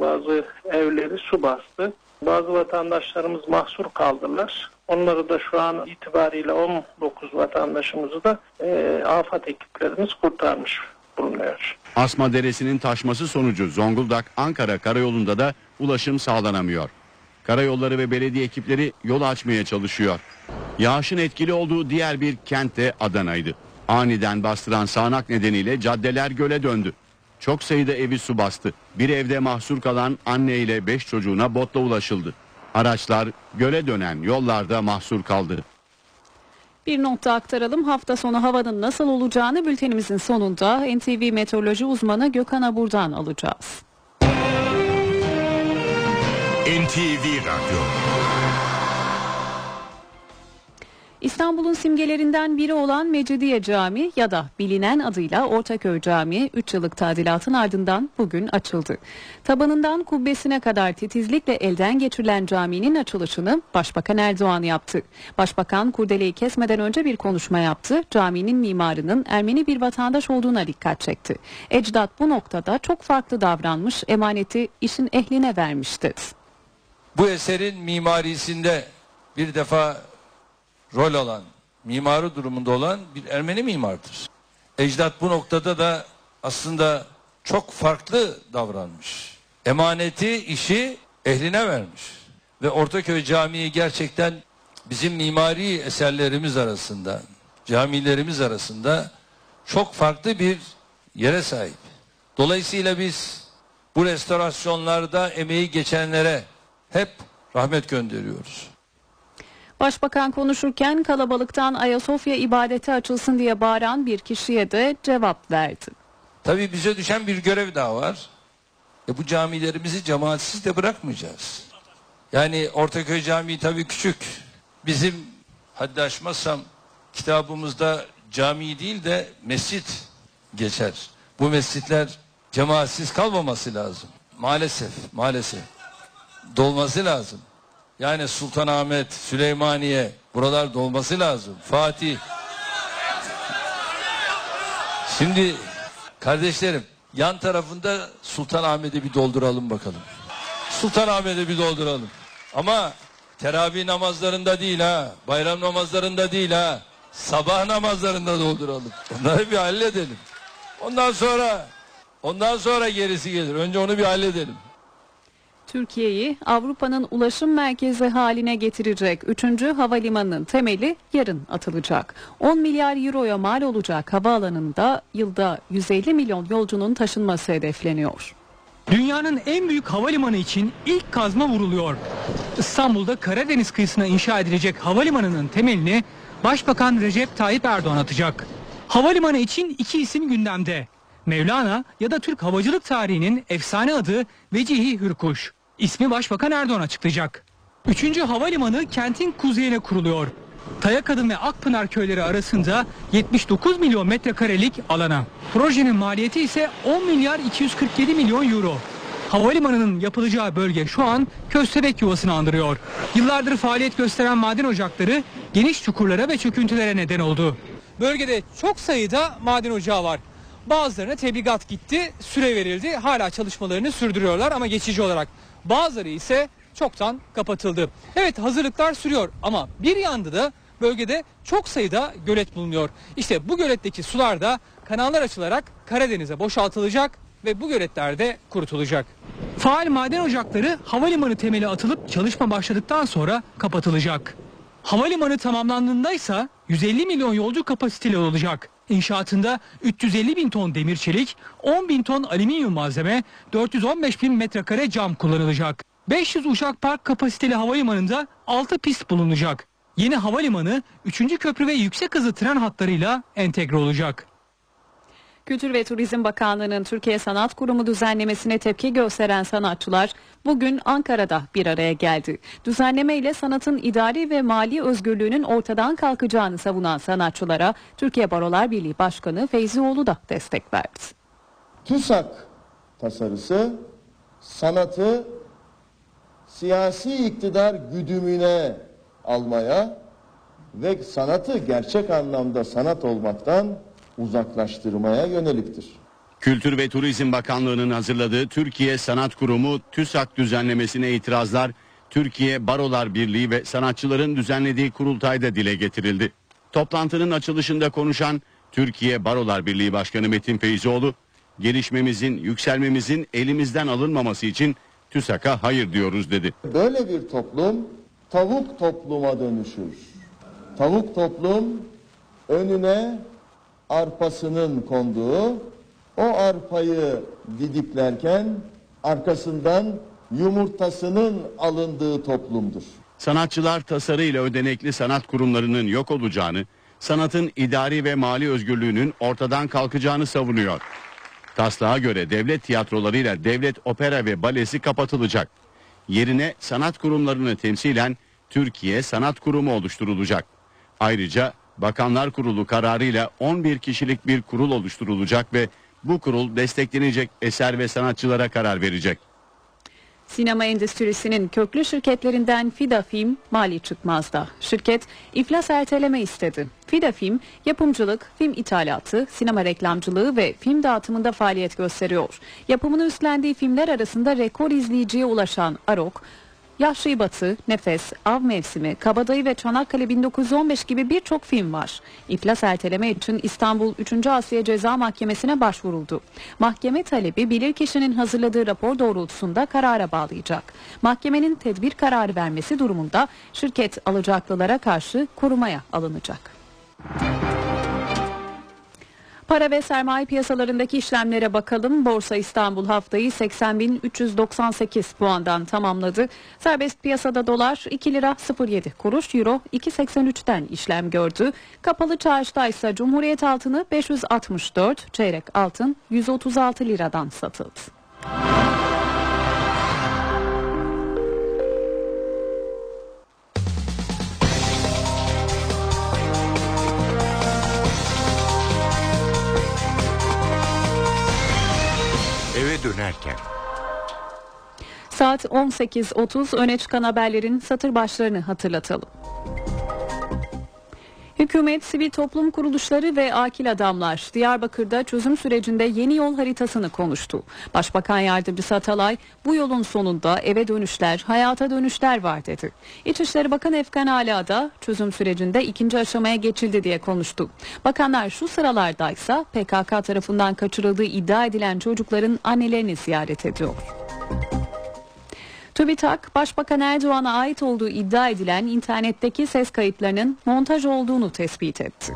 S16: bazı evleri su bastı. Bazı vatandaşlarımız mahsur kaldılar. Onları da şu an itibariyle 19 vatandaşımızı da e, afet ekiplerimiz kurtarmış bulunuyor.
S10: Asma Deresi'nin taşması sonucu Zonguldak-Ankara karayolunda da ulaşım sağlanamıyor. Karayolları ve belediye ekipleri yol açmaya çalışıyor. Yağışın etkili olduğu diğer bir kent de Adana'ydı. Aniden bastıran sağanak nedeniyle caddeler göle döndü. Çok sayıda evi su bastı. Bir evde mahsur kalan anne ile beş çocuğuna botla ulaşıldı. Araçlar göle dönen yollarda mahsur kaldı.
S2: Bir nokta aktaralım. Hafta sonu havanın nasıl olacağını bültenimizin sonunda NTV meteoroloji uzmanı Gökhan Abur'dan alacağız.
S18: NTV Radyo
S2: İstanbul'un simgelerinden biri olan Mecidiye Camii ya da bilinen adıyla Ortaköy Camii 3 yıllık tadilatın ardından bugün açıldı. Tabanından kubbesine kadar titizlikle elden geçirilen caminin açılışını Başbakan Erdoğan yaptı. Başbakan kurdeleyi kesmeden önce bir konuşma yaptı. Caminin mimarının Ermeni bir vatandaş olduğuna dikkat çekti. Ecdat bu noktada çok farklı davranmış, emaneti işin ehline vermişti.
S21: Bu eserin mimarisinde bir defa rol alan, mimarı durumunda olan bir Ermeni mimardır. Ecdat bu noktada da aslında çok farklı davranmış. Emaneti, işi ehline vermiş. Ve Ortaköy Camii gerçekten bizim mimari eserlerimiz arasında, camilerimiz arasında çok farklı bir yere sahip. Dolayısıyla biz bu restorasyonlarda emeği geçenlere hep rahmet gönderiyoruz.
S2: Başbakan konuşurken kalabalıktan Ayasofya ibadeti açılsın diye bağıran bir kişiye de cevap verdi.
S21: Tabii bize düşen bir görev daha var. E bu camilerimizi cemaatsiz de bırakmayacağız. Yani Ortaköy Camii tabii küçük. Bizim haddi aşmazsam kitabımızda cami değil de mescit geçer. Bu mescitler cemaatsiz kalmaması lazım. Maalesef, maalesef. Dolması lazım. Yani Sultanahmet, Süleymaniye buralar dolması lazım. Fatih. Şimdi kardeşlerim yan tarafında Sultanahmet'i bir dolduralım bakalım. Sultanahmet'i bir dolduralım. Ama teravih namazlarında değil ha. Bayram namazlarında değil ha. Sabah namazlarında dolduralım. Onları bir halledelim. Ondan sonra ondan sonra gerisi gelir. Önce onu bir halledelim.
S2: Türkiye'yi Avrupa'nın ulaşım merkezi haline getirecek 3. havalimanının temeli yarın atılacak. 10 milyar euroya mal olacak havaalanında yılda 150 milyon yolcunun taşınması hedefleniyor.
S22: Dünyanın en büyük havalimanı için ilk kazma vuruluyor. İstanbul'da Karadeniz kıyısına inşa edilecek havalimanının temelini Başbakan Recep Tayyip Erdoğan atacak. Havalimanı için iki isim gündemde. Mevlana ya da Türk havacılık tarihinin efsane adı Vecihi Hürkuş. İsmi Başbakan Erdoğan açıklayacak. Üçüncü havalimanı kentin kuzeyine kuruluyor. Tayakadın ve Akpınar köyleri arasında 79 milyon metrekarelik alana. Projenin maliyeti ise 10 milyar 247 milyon euro. Havalimanının yapılacağı bölge şu an köstebek yuvasını andırıyor. Yıllardır faaliyet gösteren maden ocakları geniş çukurlara ve çöküntülere neden oldu. Bölgede çok sayıda maden ocağı var. Bazılarına tebligat gitti, süre verildi. Hala çalışmalarını sürdürüyorlar ama geçici olarak. Bazıları ise çoktan kapatıldı. Evet hazırlıklar sürüyor ama bir yanda da bölgede çok sayıda gölet bulunuyor. İşte bu göletteki sular da kanallar açılarak Karadeniz'e boşaltılacak ve bu göletler de kurutulacak. Faal maden ocakları havalimanı temeli atılıp çalışma başladıktan sonra kapatılacak. Havalimanı tamamlandığında ise 150 milyon yolcu kapasiteli olacak. İnşaatında 350 bin ton demir çelik, 10 bin ton alüminyum malzeme, 415 bin metrekare cam kullanılacak. 500 uçak park kapasiteli havalimanında 6 pist bulunacak. Yeni havalimanı 3. köprü ve yüksek hızlı tren hatlarıyla entegre olacak.
S2: Kültür ve Turizm Bakanlığı'nın Türkiye Sanat Kurumu düzenlemesine tepki gösteren sanatçılar bugün Ankara'da bir araya geldi. Düzenleme ile sanatın idari ve mali özgürlüğünün ortadan kalkacağını savunan sanatçılara Türkiye Barolar Birliği Başkanı Feyzioğlu da destek verdi.
S23: TÜSAK tasarısı sanatı siyasi iktidar güdümüne almaya ve sanatı gerçek anlamda sanat olmaktan uzaklaştırmaya yöneliktir.
S10: Kültür ve Turizm Bakanlığı'nın hazırladığı Türkiye Sanat Kurumu TÜSAK düzenlemesine itirazlar Türkiye Barolar Birliği ve sanatçıların düzenlediği kurultayda dile getirildi. Toplantının açılışında konuşan Türkiye Barolar Birliği Başkanı Metin Feyzoğlu, gelişmemizin, yükselmemizin elimizden alınmaması için TÜSAK'a hayır diyoruz dedi.
S23: Böyle bir toplum tavuk topluma dönüşür. Tavuk toplum önüne arpasının konduğu, o arpayı didiklerken arkasından yumurtasının alındığı toplumdur.
S10: Sanatçılar tasarıyla ödenekli sanat kurumlarının yok olacağını, sanatın idari ve mali özgürlüğünün ortadan kalkacağını savunuyor. Taslağa göre devlet tiyatrolarıyla devlet opera ve balesi kapatılacak. Yerine sanat kurumlarını temsilen Türkiye Sanat Kurumu oluşturulacak. Ayrıca Bakanlar Kurulu kararıyla 11 kişilik bir kurul oluşturulacak ve bu kurul desteklenecek eser ve sanatçılara karar verecek.
S2: Sinema endüstrisinin köklü şirketlerinden Fida Film mali çıkmazda. Şirket iflas erteleme istedi. Fida Film yapımcılık, film ithalatı, sinema reklamcılığı ve film dağıtımında faaliyet gösteriyor. Yapımını üstlendiği filmler arasında rekor izleyiciye ulaşan Arok, Yaşlı Batı, Nefes, Av Mevsimi, Kabadayı ve Çanakkale 1915 gibi birçok film var. İflas erteleme için İstanbul 3. Asya Ceza Mahkemesi'ne başvuruldu. Mahkeme talebi bilirkişinin hazırladığı rapor doğrultusunda karara bağlayacak. Mahkemenin tedbir kararı vermesi durumunda şirket alacaklılara karşı korumaya alınacak. Para ve sermaye piyasalarındaki işlemlere bakalım. Borsa İstanbul haftayı 80.398 puandan tamamladı. Serbest piyasada dolar 2 lira 07 kuruş, euro 2.83'ten işlem gördü. Kapalı çarşıda ise Cumhuriyet altını 564, çeyrek altın 136 liradan satıldı. Saat 18.30 öne çıkan haberlerin satır başlarını hatırlatalım. Hükümet, sivil toplum kuruluşları ve akil adamlar Diyarbakır'da çözüm sürecinde yeni yol haritasını konuştu. Başbakan Yardımcısı Atalay, bu yolun sonunda eve dönüşler, hayata dönüşler var dedi. İçişleri Bakanı Efkan Ala da çözüm sürecinde ikinci aşamaya geçildi diye konuştu. Bakanlar şu sıralardaysa PKK tarafından kaçırıldığı iddia edilen çocukların annelerini ziyaret ediyor. TÜBİTAK, Başbakan Erdoğan'a ait olduğu iddia edilen internetteki ses kayıtlarının montaj olduğunu tespit etti.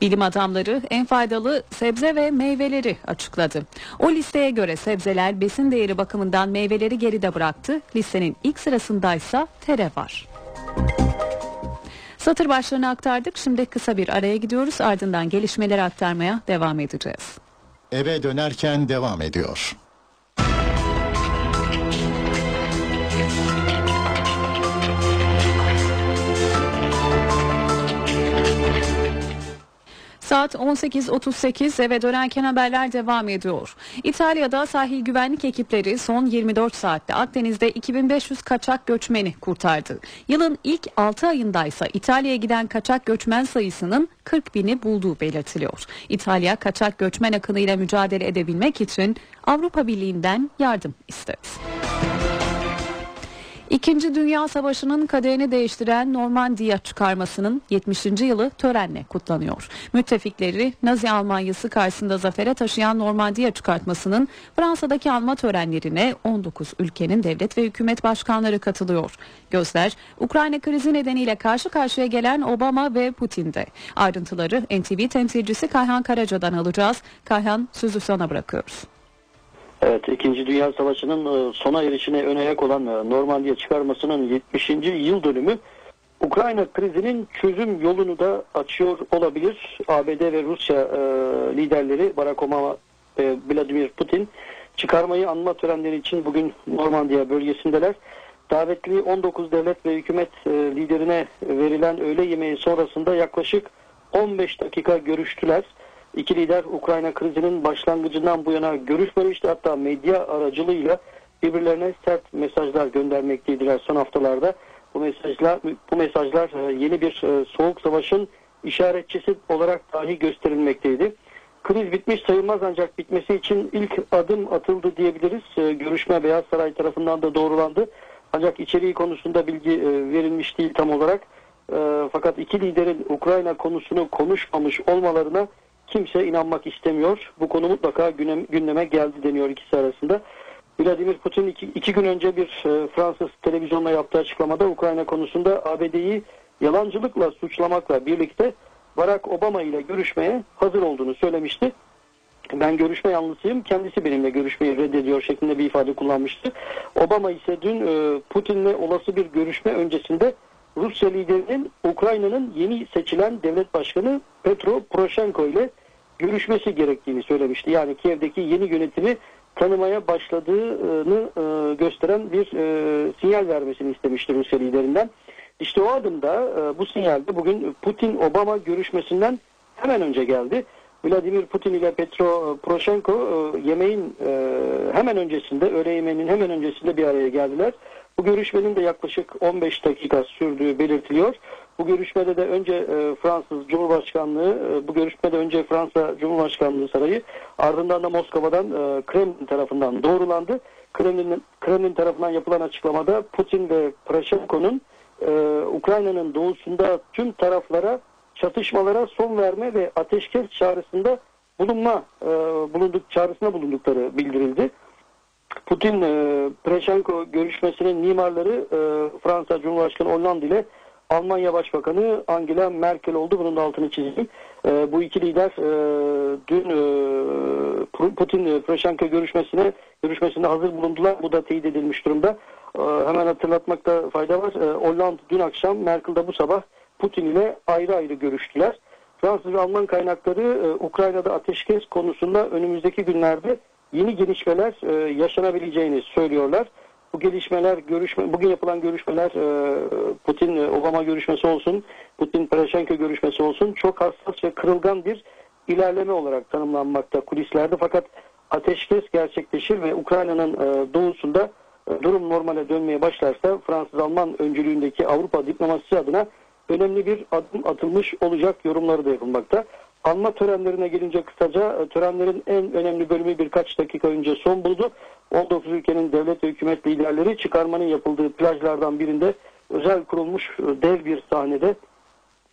S2: Bilim adamları en faydalı sebze ve meyveleri açıkladı. O listeye göre sebzeler besin değeri bakımından meyveleri geride bıraktı. Listenin ilk sırasındaysa tere var. Satır başlarını aktardık. Şimdi kısa bir araya gidiyoruz. Ardından gelişmeleri aktarmaya devam edeceğiz.
S9: Eve dönerken devam ediyor.
S2: Saat 18.38 eve dönerken haberler devam ediyor. İtalya'da sahil güvenlik ekipleri son 24 saatte Akdeniz'de 2500 kaçak göçmeni kurtardı. Yılın ilk 6 ayındaysa İtalya'ya giden kaçak göçmen sayısının 40 bini bulduğu belirtiliyor. İtalya kaçak göçmen akınıyla mücadele edebilmek için Avrupa Birliği'nden yardım istedi. İkinci Dünya Savaşı'nın kaderini değiştiren Normandiya çıkarmasının 70. yılı törenle kutlanıyor. Müttefikleri Nazi Almanyası karşısında zafere taşıyan Normandiya çıkartmasının Fransa'daki alma törenlerine 19 ülkenin devlet ve hükümet başkanları katılıyor. Gözler Ukrayna krizi nedeniyle karşı karşıya gelen Obama ve Putin'de. Ayrıntıları NTV temsilcisi Kayhan Karaca'dan alacağız. Kayhan sözü sana bırakıyoruz.
S12: Evet, İkinci Dünya Savaşı'nın e, sona erişine ön ayak olan e, Normandiya çıkarmasının 70. yıl dönümü Ukrayna krizinin çözüm yolunu da açıyor olabilir. ABD ve Rusya e, liderleri Barack Obama ve Vladimir Putin çıkarmayı anma törenleri için bugün Normandiya bölgesindeler. Davetli 19 devlet ve hükümet liderine verilen öğle yemeği sonrasında yaklaşık 15 dakika görüştüler. İki lider Ukrayna krizinin başlangıcından bu yana görüşmemişti. Hatta medya aracılığıyla birbirlerine sert mesajlar göndermekteydiler son haftalarda. Bu mesajlar bu mesajlar e, yeni bir e, soğuk savaşın işaretçisi olarak dahi gösterilmekteydi. Kriz bitmiş sayılmaz ancak bitmesi için ilk adım atıldı diyebiliriz. E, görüşme Beyaz Saray tarafından da doğrulandı. Ancak içeriği konusunda bilgi verilmiş değil tam olarak. Fakat iki liderin Ukrayna konusunu konuşmamış olmalarına kimse inanmak istemiyor. Bu konu mutlaka gündeme geldi deniyor ikisi arasında. Vladimir Putin iki, iki gün önce bir e, Fransız televizyonla yaptığı açıklamada Ukrayna konusunda ABD'yi yalancılıkla suçlamakla birlikte Barack Obama ile görüşmeye hazır olduğunu söylemişti. Ben görüşme yanlısıyım, kendisi benimle görüşmeyi reddediyor şeklinde bir ifade kullanmıştı. Obama ise dün e, Putin'le olası bir görüşme öncesinde Rusya liderinin Ukrayna'nın yeni seçilen devlet başkanı Petro Poroshenko ile görüşmesi gerektiğini söylemişti. Yani Kiev'deki yeni yönetimi tanımaya başladığını e, gösteren bir e, sinyal vermesini istemişti Rusya liderinden. İşte o adımda e, bu sinyalde bugün Putin-Obama görüşmesinden hemen önce geldi. Vladimir Putin ile Petro Poroshenko yemeğin hemen öncesinde, öğle yemeğinin hemen öncesinde bir araya geldiler. Bu görüşmenin de yaklaşık 15 dakika sürdüğü belirtiliyor. Bu görüşmede de önce e, Fransız Cumhurbaşkanlığı, e, bu görüşmede önce Fransa Cumhurbaşkanlığı sarayı, ardından da Moskova'dan e, Kremlin tarafından doğrulandı. Kremlin, Kremlin tarafından yapılan açıklamada Putin ve Poroshenko'nun e, Ukrayna'nın doğusunda tüm taraflara çatışmalara son verme ve ateşkes çağrısında bulunma e, bulunduk çağrısına bulundukları bildirildi. Putin e, Poroshenko görüşmesinin mimarları e, Fransa Cumhurbaşkanı Hollande ile Almanya Başbakanı Angela Merkel oldu. Bunun da altını çizeyim. E, bu iki lider e, dün e, Putin e, Poroshenko görüşmesine görüşmesinde hazır bulundular. Bu da teyit edilmiş durumda. E, hemen hatırlatmakta fayda var. E, Hollande dün akşam Merkel de bu sabah Putin ile ayrı ayrı görüştüler. Fransız ve Alman kaynakları e, Ukrayna'da ateşkes konusunda önümüzdeki günlerde yeni gelişmeler e, yaşanabileceğini söylüyorlar. Bu gelişmeler, görüşme, bugün yapılan görüşmeler e, Putin e, görüşmesi olsun, Putin Poroshenko görüşmesi olsun çok hassas ve kırılgan bir ilerleme olarak tanımlanmakta kulislerde. Fakat ateşkes gerçekleşir ve Ukrayna'nın e, doğusunda e, durum normale dönmeye başlarsa Fransız-Alman öncülüğündeki Avrupa diplomasisi adına önemli bir adım atılmış olacak yorumları da yapılmakta. Anma törenlerine gelince kısaca e, törenlerin en önemli bölümü birkaç dakika önce son buldu. 19 ülkenin devlet ve hükümet liderleri çıkarmanın yapıldığı plajlardan birinde özel kurulmuş e, dev bir sahnede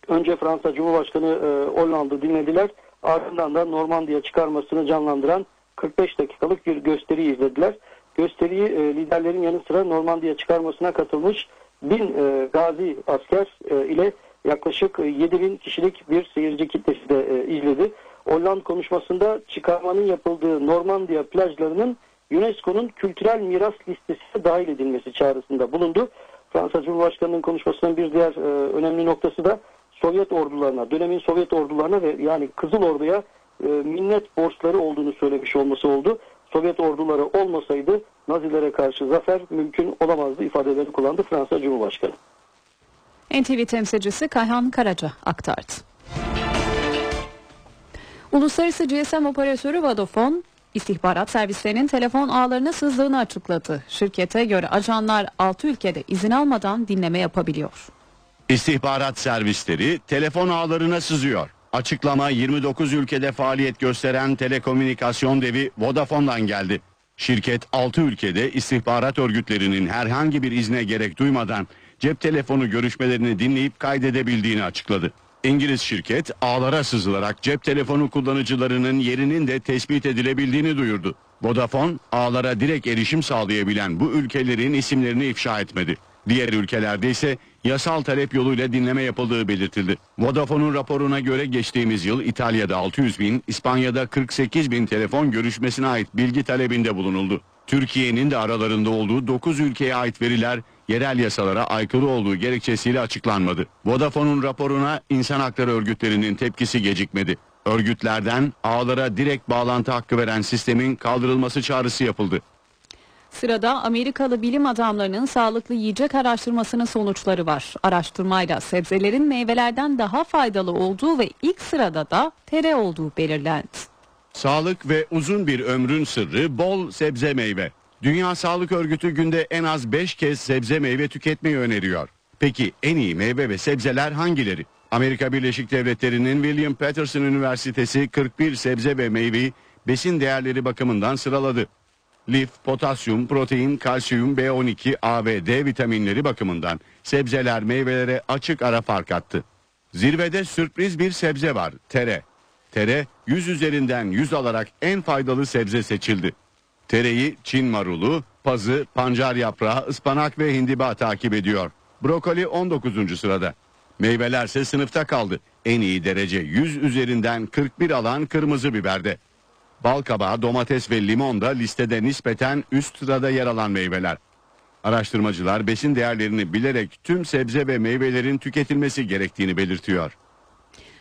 S12: önce Fransa Cumhurbaşkanı e, Hollande'ı dinlediler. Ardından da Normandiya çıkarmasını canlandıran 45 dakikalık bir gösteri izlediler. gösteriyi liderlerin yanı sıra Normandiya çıkarmasına katılmış bin gazi asker ile yaklaşık 7 bin kişilik bir seyirci kitlesi de e, izledi. Hollanda konuşmasında çıkarmanın yapıldığı Normandiya plajlarının UNESCO'nun kültürel miras listesine dahil edilmesi çağrısında bulundu. Fransa Cumhurbaşkanı'nın konuşmasının bir diğer e, önemli noktası da Sovyet ordularına, dönemin Sovyet ordularına ve yani Kızıl Ordu'ya e, minnet borçları olduğunu söylemiş olması oldu. Sovyet orduları olmasaydı Nazilere karşı zafer mümkün olamazdı ifadelerini kullandı Fransa Cumhurbaşkanı.
S2: NTV temsilcisi Kayhan Karaca aktardı. Uluslararası GSM operatörü Vodafone, istihbarat servislerinin telefon ağlarına sızdığını açıkladı. Şirkete göre ajanlar 6 ülkede izin almadan dinleme yapabiliyor.
S10: İstihbarat servisleri telefon ağlarına sızıyor. Açıklama 29 ülkede faaliyet gösteren telekomünikasyon devi Vodafone'dan geldi. Şirket 6 ülkede istihbarat örgütlerinin herhangi bir izne gerek duymadan cep telefonu görüşmelerini dinleyip kaydedebildiğini açıkladı. İngiliz şirket ağlara sızılarak cep telefonu kullanıcılarının yerinin de tespit edilebildiğini duyurdu. Vodafone ağlara direkt erişim sağlayabilen bu ülkelerin isimlerini ifşa etmedi. Diğer ülkelerde ise yasal talep yoluyla dinleme yapıldığı belirtildi. Vodafone'un raporuna göre geçtiğimiz yıl İtalya'da 600 bin, İspanya'da 48 bin telefon görüşmesine ait bilgi talebinde bulunuldu. Türkiye'nin de aralarında olduğu 9 ülkeye ait veriler yerel yasalara aykırı olduğu gerekçesiyle açıklanmadı. Vodafone'un raporuna insan hakları örgütlerinin tepkisi gecikmedi. Örgütlerden ağlara direkt bağlantı hakkı veren sistemin kaldırılması çağrısı yapıldı.
S2: Sırada Amerikalı bilim adamlarının sağlıklı yiyecek araştırmasının sonuçları var. Araştırmayla sebzelerin meyvelerden daha faydalı olduğu ve ilk sırada da tere olduğu belirlendi.
S10: Sağlık ve uzun bir ömrün sırrı bol sebze meyve. Dünya Sağlık Örgütü günde en az 5 kez sebze meyve tüketmeyi öneriyor. Peki en iyi meyve ve sebzeler hangileri? Amerika Birleşik Devletleri'nin William Patterson Üniversitesi 41 sebze ve meyveyi besin değerleri bakımından sıraladı. Lif, potasyum, protein, kalsiyum, B12, A ve D vitaminleri bakımından sebzeler meyvelere açık ara fark attı. Zirvede sürpriz bir sebze var, tere. Tere 100 üzerinden 100 alarak en faydalı sebze seçildi. Tereyi Çin marulu, pazı, pancar yaprağı, ıspanak ve hindiba takip ediyor. Brokoli 19. sırada. Meyvelerse sınıfta kaldı. En iyi derece 100 üzerinden 41 alan kırmızı biberde. Bal kabağı, domates ve limon da listede nispeten üst sırada yer alan meyveler. Araştırmacılar besin değerlerini bilerek tüm sebze ve meyvelerin tüketilmesi gerektiğini belirtiyor.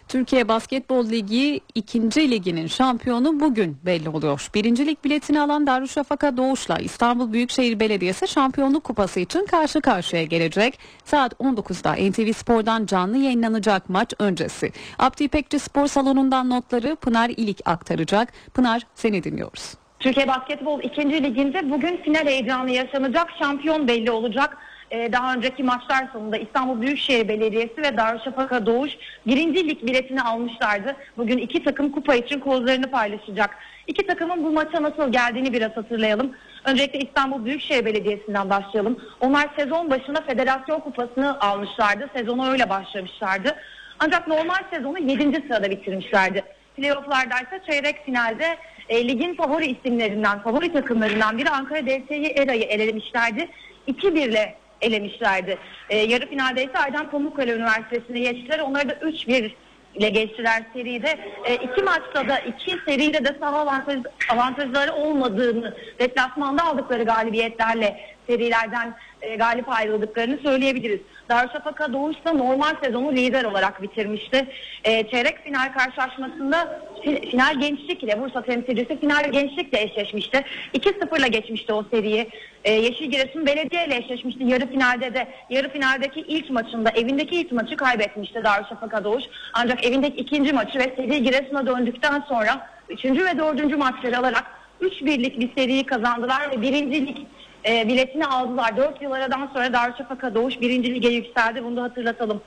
S2: Türkiye Basketbol Ligi 2. liginin şampiyonu bugün belli oluyor. Birinci lig biletini alan Darüşşafaka Doğuş'la İstanbul Büyükşehir Belediyesi şampiyonluk kupası için karşı karşıya gelecek. Saat 19'da NTV Spor'dan canlı yayınlanacak maç öncesi. Abdi İpekçi Spor Salonu'ndan notları Pınar İlik aktaracak. Pınar seni dinliyoruz.
S24: Türkiye Basketbol 2. Liginde bugün final heyecanı yaşanacak. Şampiyon belli olacak. Ee, daha önceki maçlar sonunda İstanbul Büyükşehir Belediyesi ve Darüşşafaka Doğuş birinci lig biletini almışlardı. Bugün iki takım kupa için kozlarını paylaşacak. İki takımın bu maça nasıl geldiğini biraz hatırlayalım. Öncelikle İstanbul Büyükşehir Belediyesi'nden başlayalım. Onlar sezon başına federasyon kupasını almışlardı. Sezonu öyle başlamışlardı. Ancak normal sezonu 7. sırada bitirmişlerdi. Playoff'larda ise çeyrek finalde e, ligin favori isimlerinden, favori takımlarından biri Ankara DSİ Era'yı elemişlerdi. 2-1 ile elemişlerdi. E, yarı finalde ise Aydan Pamukkale Üniversitesi'ne geçtiler. Onları da 3-1 ile geçtiler seride. E, iki maçta da iki seride de saha avantaj, avantajları olmadığını, deplasmanda aldıkları galibiyetlerle serilerden e, galip ayrıldıklarını söyleyebiliriz. Darüşşafaka Doğuş da normal sezonu lider olarak bitirmişti. E, çeyrek final karşılaşmasında final gençlik ile Bursa temsilcisi final gençlikle eşleşmişti. 2-0 ile geçmişti o seriyi. E, Yeşil Giresun Belediye ile eşleşmişti. Yarı finalde de yarı finaldeki ilk maçında evindeki ilk maçı kaybetmişti Darüşşafaka Doğuş. Ancak evindeki ikinci maçı ve seri Giresun'a döndükten sonra üçüncü ve dördüncü maçları alarak 3-1'lik bir seriyi kazandılar ve birincilik e, biletini aldılar. 4 yıl aradan sonra Darüşşafaka Doğuş birinci lige yükseldi. Bunu da hatırlatalım.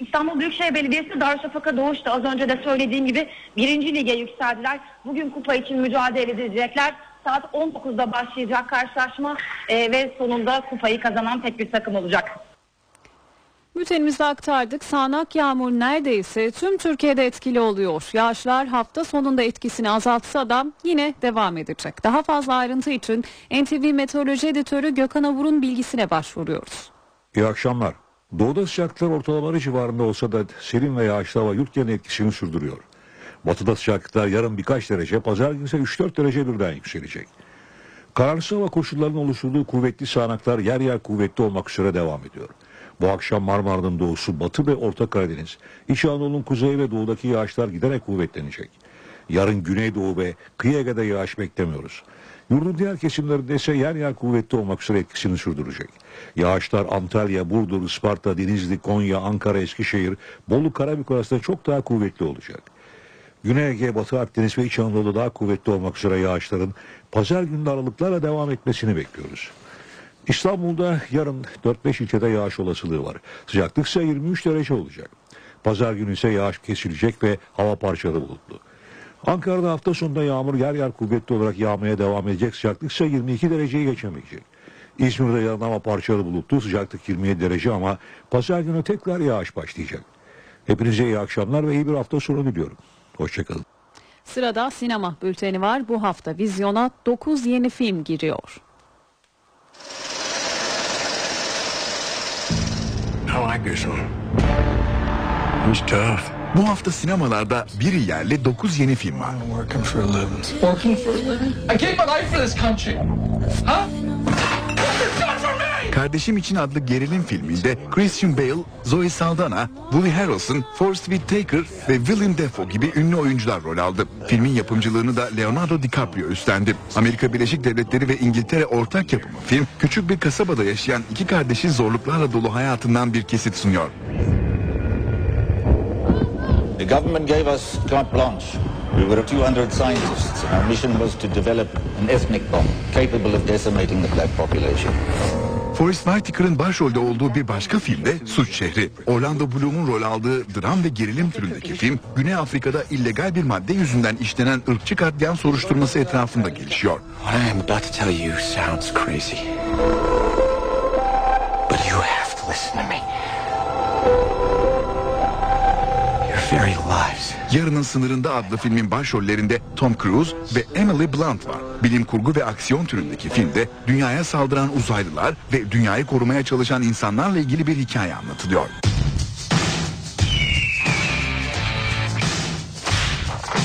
S24: İstanbul Büyükşehir Belediyesi Darüşşafaka Doğuş da az önce de söylediğim gibi birinci lige yükseldiler. Bugün kupa için mücadele edecekler. Saat 19'da başlayacak karşılaşma e, ve sonunda kupayı kazanan tek bir takım olacak.
S2: Bültenimizde aktardık. Sağanak yağmur neredeyse tüm Türkiye'de etkili oluyor. Yağışlar hafta sonunda etkisini azaltsa da yine devam edecek. Daha fazla ayrıntı için NTV Meteoroloji Editörü Gökhan Avur'un bilgisine başvuruyoruz.
S25: İyi akşamlar. Doğuda sıcaklıklar ortalamaları civarında olsa da serin ve yağışlı hava yurt genelinde etkisini sürdürüyor. Batıda sıcaklıklar yarın birkaç derece, pazar günü ise 3-4 derece birden yükselecek. Kararsız hava koşullarının oluşturduğu kuvvetli sağanaklar yer yer kuvvetli olmak üzere devam ediyor. Bu akşam Marmara'nın doğusu, Batı ve Orta Karadeniz, İç Anadolu'nun kuzeyi ve doğudaki yağışlar giderek kuvvetlenecek. Yarın Güneydoğu ve Kıyı Ege'de yağış beklemiyoruz. Yurdun diğer kesimlerinde ise yer yer kuvvetli olmak üzere etkisini sürdürecek. Yağışlar Antalya, Burdur, Isparta, Denizli, Konya, Ankara, Eskişehir, Bolu, Karabük arasında çok daha kuvvetli olacak. Güney Ege, Batı Akdeniz ve İç Anadolu'da daha kuvvetli olmak üzere yağışların pazar günü aralıklarla devam etmesini bekliyoruz. İstanbul'da yarın 4-5 ilçede yağış olasılığı var. Sıcaklık ise 23 derece olacak. Pazar günü ise yağış kesilecek ve hava parçalı bulutlu. Ankara'da hafta sonunda yağmur yer yer kuvvetli olarak yağmaya devam edecek. Sıcaklık ise 22 dereceyi geçemeyecek. İzmir'de yarın hava parçalı bulutlu. Sıcaklık 27 derece ama pazar günü tekrar yağış başlayacak. Hepinize iyi akşamlar ve iyi bir hafta sonu diliyorum. Hoşçakalın.
S2: Sırada sinema bülteni var. Bu hafta vizyona 9 yeni film giriyor.
S26: I like this one. He's tough. Bu hafta sinemalarda biri yerli 9 yeni film var. Working for a living.
S27: Working for a living? I gave my life for this country. Huh?
S26: Kardeşim için adlı gerilim filminde Christian Bale, Zoe Saldana, Woody Harrelson, Forrest Whitaker ve Willem Dafoe gibi ünlü oyuncular rol aldı. Filmin yapımcılığını da Leonardo DiCaprio üstlendi. Amerika Birleşik Devletleri ve İngiltere ortak yapımı film, küçük bir kasabada yaşayan iki kardeşin zorluklarla dolu hayatından bir kesit sunuyor.
S28: The government gave us carte blanche. We were 200 scientists and our mission was to develop an ethnic bomb capable of decimating the black population.
S26: Forrest Whitaker'ın başrolde olduğu bir başka filmde Suç Şehri. Orlando Bloom'un rol aldığı dram ve gerilim türündeki film, Güney Afrika'da illegal bir madde yüzünden işlenen ırkçı katliam soruşturması etrafında gelişiyor.
S27: What I am about to tell you sounds crazy. But you have to listen to me. Very lives
S26: Yarının Sınırında adlı filmin başrollerinde Tom Cruise ve Emily Blunt var. Bilim kurgu ve aksiyon türündeki filmde dünyaya saldıran uzaylılar ve dünyayı korumaya çalışan insanlarla ilgili bir hikaye anlatılıyor.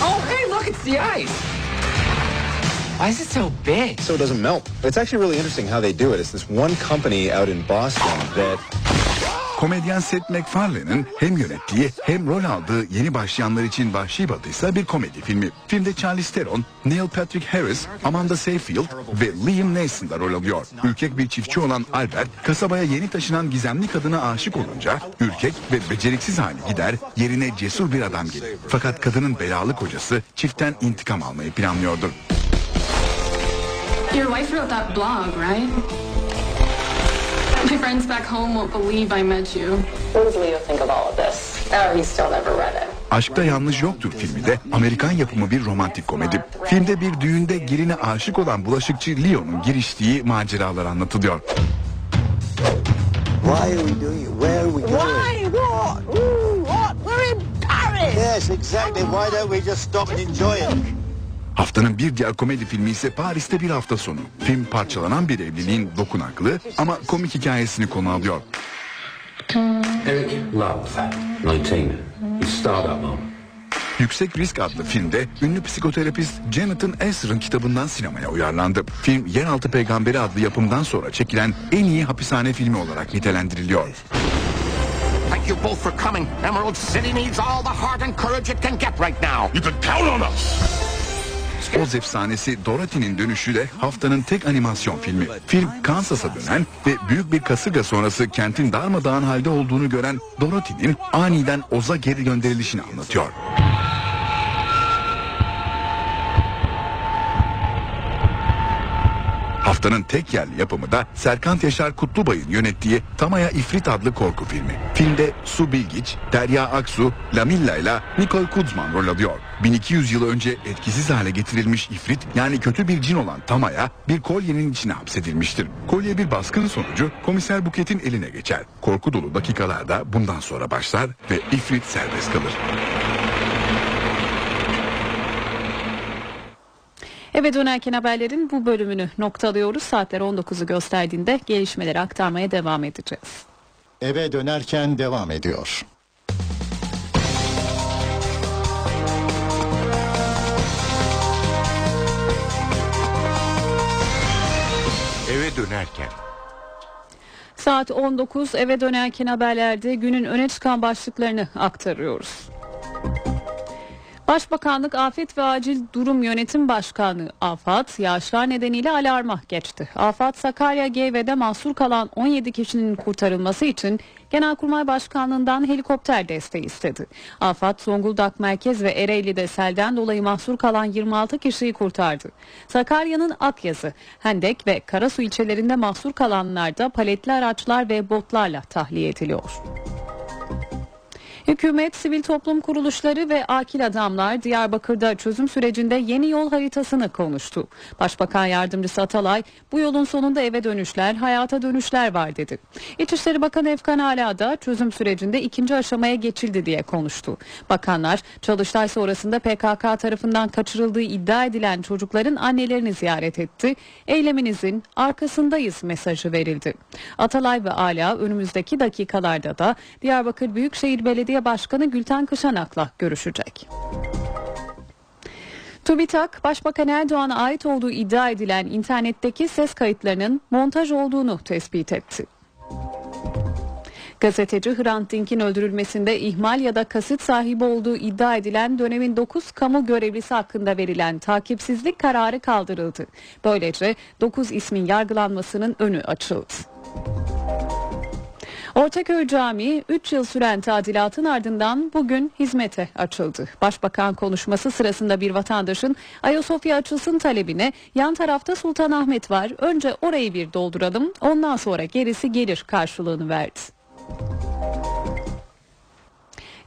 S27: Oh, hey, look, it's the ice. Why is it so big?
S29: So it doesn't melt. It's actually really interesting how they do it. It's this one company out in Boston that
S26: Komedyen Seth MacFarlane'ın hem yönettiği hem rol aldığı yeni başlayanlar için Vahşi Batı bir komedi filmi. Filmde Charlize Theron, Neil Patrick Harris, Amanda Seyfield ve Liam Neeson da rol alıyor. Ürkek bir çiftçi olan Albert, kasabaya yeni taşınan gizemli kadına aşık olunca ürkek ve beceriksiz hale gider, yerine cesur bir adam gelir. Fakat kadının belalı kocası çiftten intikam almayı planlıyordur.
S30: Your wife wrote that blog, right? My friends back home won't believe I met you.
S31: What does Leo think of all of this? Oh, he still never read it.
S26: Aşkta Yanlış Yoktur filmi de Amerikan yapımı bir romantik komedi. Filmde bir düğünde geline aşık olan bulaşıkçı Leo'nun giriştiği maceralar anlatılıyor.
S32: Why are we doing it? Where are we going?
S31: Why? What? Ooh, what? We're in Paris!
S32: Yes, exactly. Why don't we just stop and enjoy it?
S26: Haftanın bir diğer komedi filmi ise Paris'te bir hafta sonu. Film parçalanan bir evliliğin dokunaklı ama komik hikayesini konu alıyor.
S33: Eric Love, 19. He's startup mom.
S26: Yüksek Risk adlı filmde ünlü psikoterapist Jonathan Esser'ın kitabından sinemaya uyarlandı. Film Yeraltı Peygamberi adlı yapımdan sonra çekilen en iyi hapishane filmi olarak nitelendiriliyor.
S18: Thank you both for coming. Emerald City needs all the heart and courage it can get right now. You can count on us.
S26: Oz efsanesi Dorothy'nin dönüşü de haftanın tek animasyon filmi. Film Kansas'a dönen ve büyük bir kasırga sonrası kentin darmadağın halde olduğunu gören Dorothy'nin aniden Oz'a geri gönderilişini anlatıyor. Haftanın tek yerli yapımı da Serkant Yaşar Kutlubay'ın yönettiği Tamaya İfrit adlı korku filmi. Filmde Su Bilgiç, Derya Aksu, Lamilla ile Nicole Kuzman rol alıyor. 1200 yıl önce etkisiz hale getirilmiş ifrit yani kötü bir cin olan Tamaya bir kolyenin içine hapsedilmiştir. Kolye bir baskın sonucu komiser Buket'in eline geçer. Korku dolu dakikalarda bundan sonra başlar ve ifrit serbest kalır.
S2: Eve dönerken haberlerin bu bölümünü noktalıyoruz. Saatler 19'u gösterdiğinde gelişmeleri aktarmaya devam edeceğiz.
S9: Eve dönerken devam ediyor.
S18: Eve dönerken.
S2: Saat 19 eve dönerken haberlerde günün öne çıkan başlıklarını aktarıyoruz. Başbakanlık Afet ve Acil Durum Yönetim Başkanlığı AFAD yağışlar nedeniyle alarma geçti. AFAD Sakarya GV'de mahsur kalan 17 kişinin kurtarılması için Genelkurmay Başkanlığından helikopter desteği istedi. AFAD Zonguldak Merkez ve Ereğli'de selden dolayı mahsur kalan 26 kişiyi kurtardı. Sakarya'nın Akyazı, Hendek ve Karasu ilçelerinde mahsur kalanlar da paletli araçlar ve botlarla tahliye ediliyor. Hükümet, sivil toplum kuruluşları ve akil adamlar Diyarbakır'da çözüm sürecinde yeni yol haritasını konuştu. Başbakan Yardımcısı Atalay, bu yolun sonunda eve dönüşler, hayata dönüşler var dedi. İçişleri Bakanı Efkan Ala da çözüm sürecinde ikinci aşamaya geçildi diye konuştu. Bakanlar, çalıştay sonrasında PKK tarafından kaçırıldığı iddia edilen çocukların annelerini ziyaret etti. Eyleminizin arkasındayız mesajı verildi. Atalay ve Ala önümüzdeki dakikalarda da Diyarbakır Büyükşehir Belediye Başkanı Gülten Kışanak'la görüşecek. TÜBİTAK, Başbakan Erdoğan'a ait olduğu iddia edilen internetteki ses kayıtlarının montaj olduğunu tespit etti. Gazeteci Hrant Dink'in öldürülmesinde ihmal ya da kasıt sahibi olduğu iddia edilen dönemin 9 kamu görevlisi hakkında verilen takipsizlik kararı kaldırıldı. Böylece 9 ismin yargılanmasının önü açıldı. Ortaköy Camii 3 yıl süren tadilatın ardından bugün hizmete açıldı. Başbakan konuşması sırasında bir vatandaşın Ayasofya açılsın talebine yan tarafta Sultanahmet var önce orayı bir dolduralım ondan sonra gerisi gelir karşılığını verdi.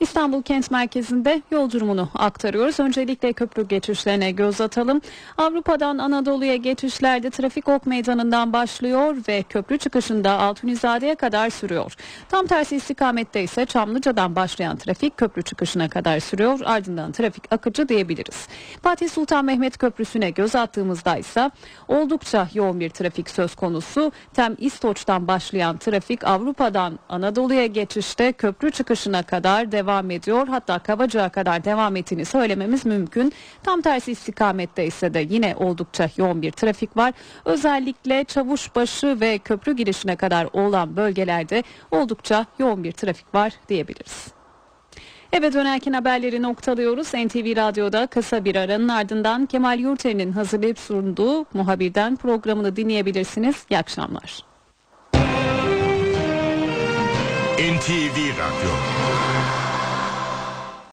S2: İstanbul kent merkezinde yol durumunu aktarıyoruz. Öncelikle köprü geçişlerine göz atalım. Avrupa'dan Anadolu'ya geçişlerde trafik ok meydanından başlıyor ve köprü çıkışında Altunizade'ye kadar sürüyor. Tam tersi istikamette ise Çamlıca'dan başlayan trafik köprü çıkışına kadar sürüyor. Ardından trafik akıcı diyebiliriz. Fatih Sultan Mehmet Köprüsü'ne göz attığımızda ise oldukça yoğun bir trafik söz konusu. Tem İstoç'tan başlayan trafik Avrupa'dan Anadolu'ya geçişte köprü çıkışına kadar devam devam ediyor. Hatta Kavacık'a kadar devam ettiğini söylememiz mümkün. Tam tersi istikamette ise de yine oldukça yoğun bir trafik var. Özellikle Çavuşbaşı ve köprü girişine kadar olan bölgelerde oldukça yoğun bir trafik var diyebiliriz. Eve dönerken haberleri noktalıyoruz. NTV Radyo'da kısa bir aranın ardından Kemal Yurter'in hazırlayıp sunduğu muhabirden programını dinleyebilirsiniz. İyi akşamlar.
S18: NTV Radyo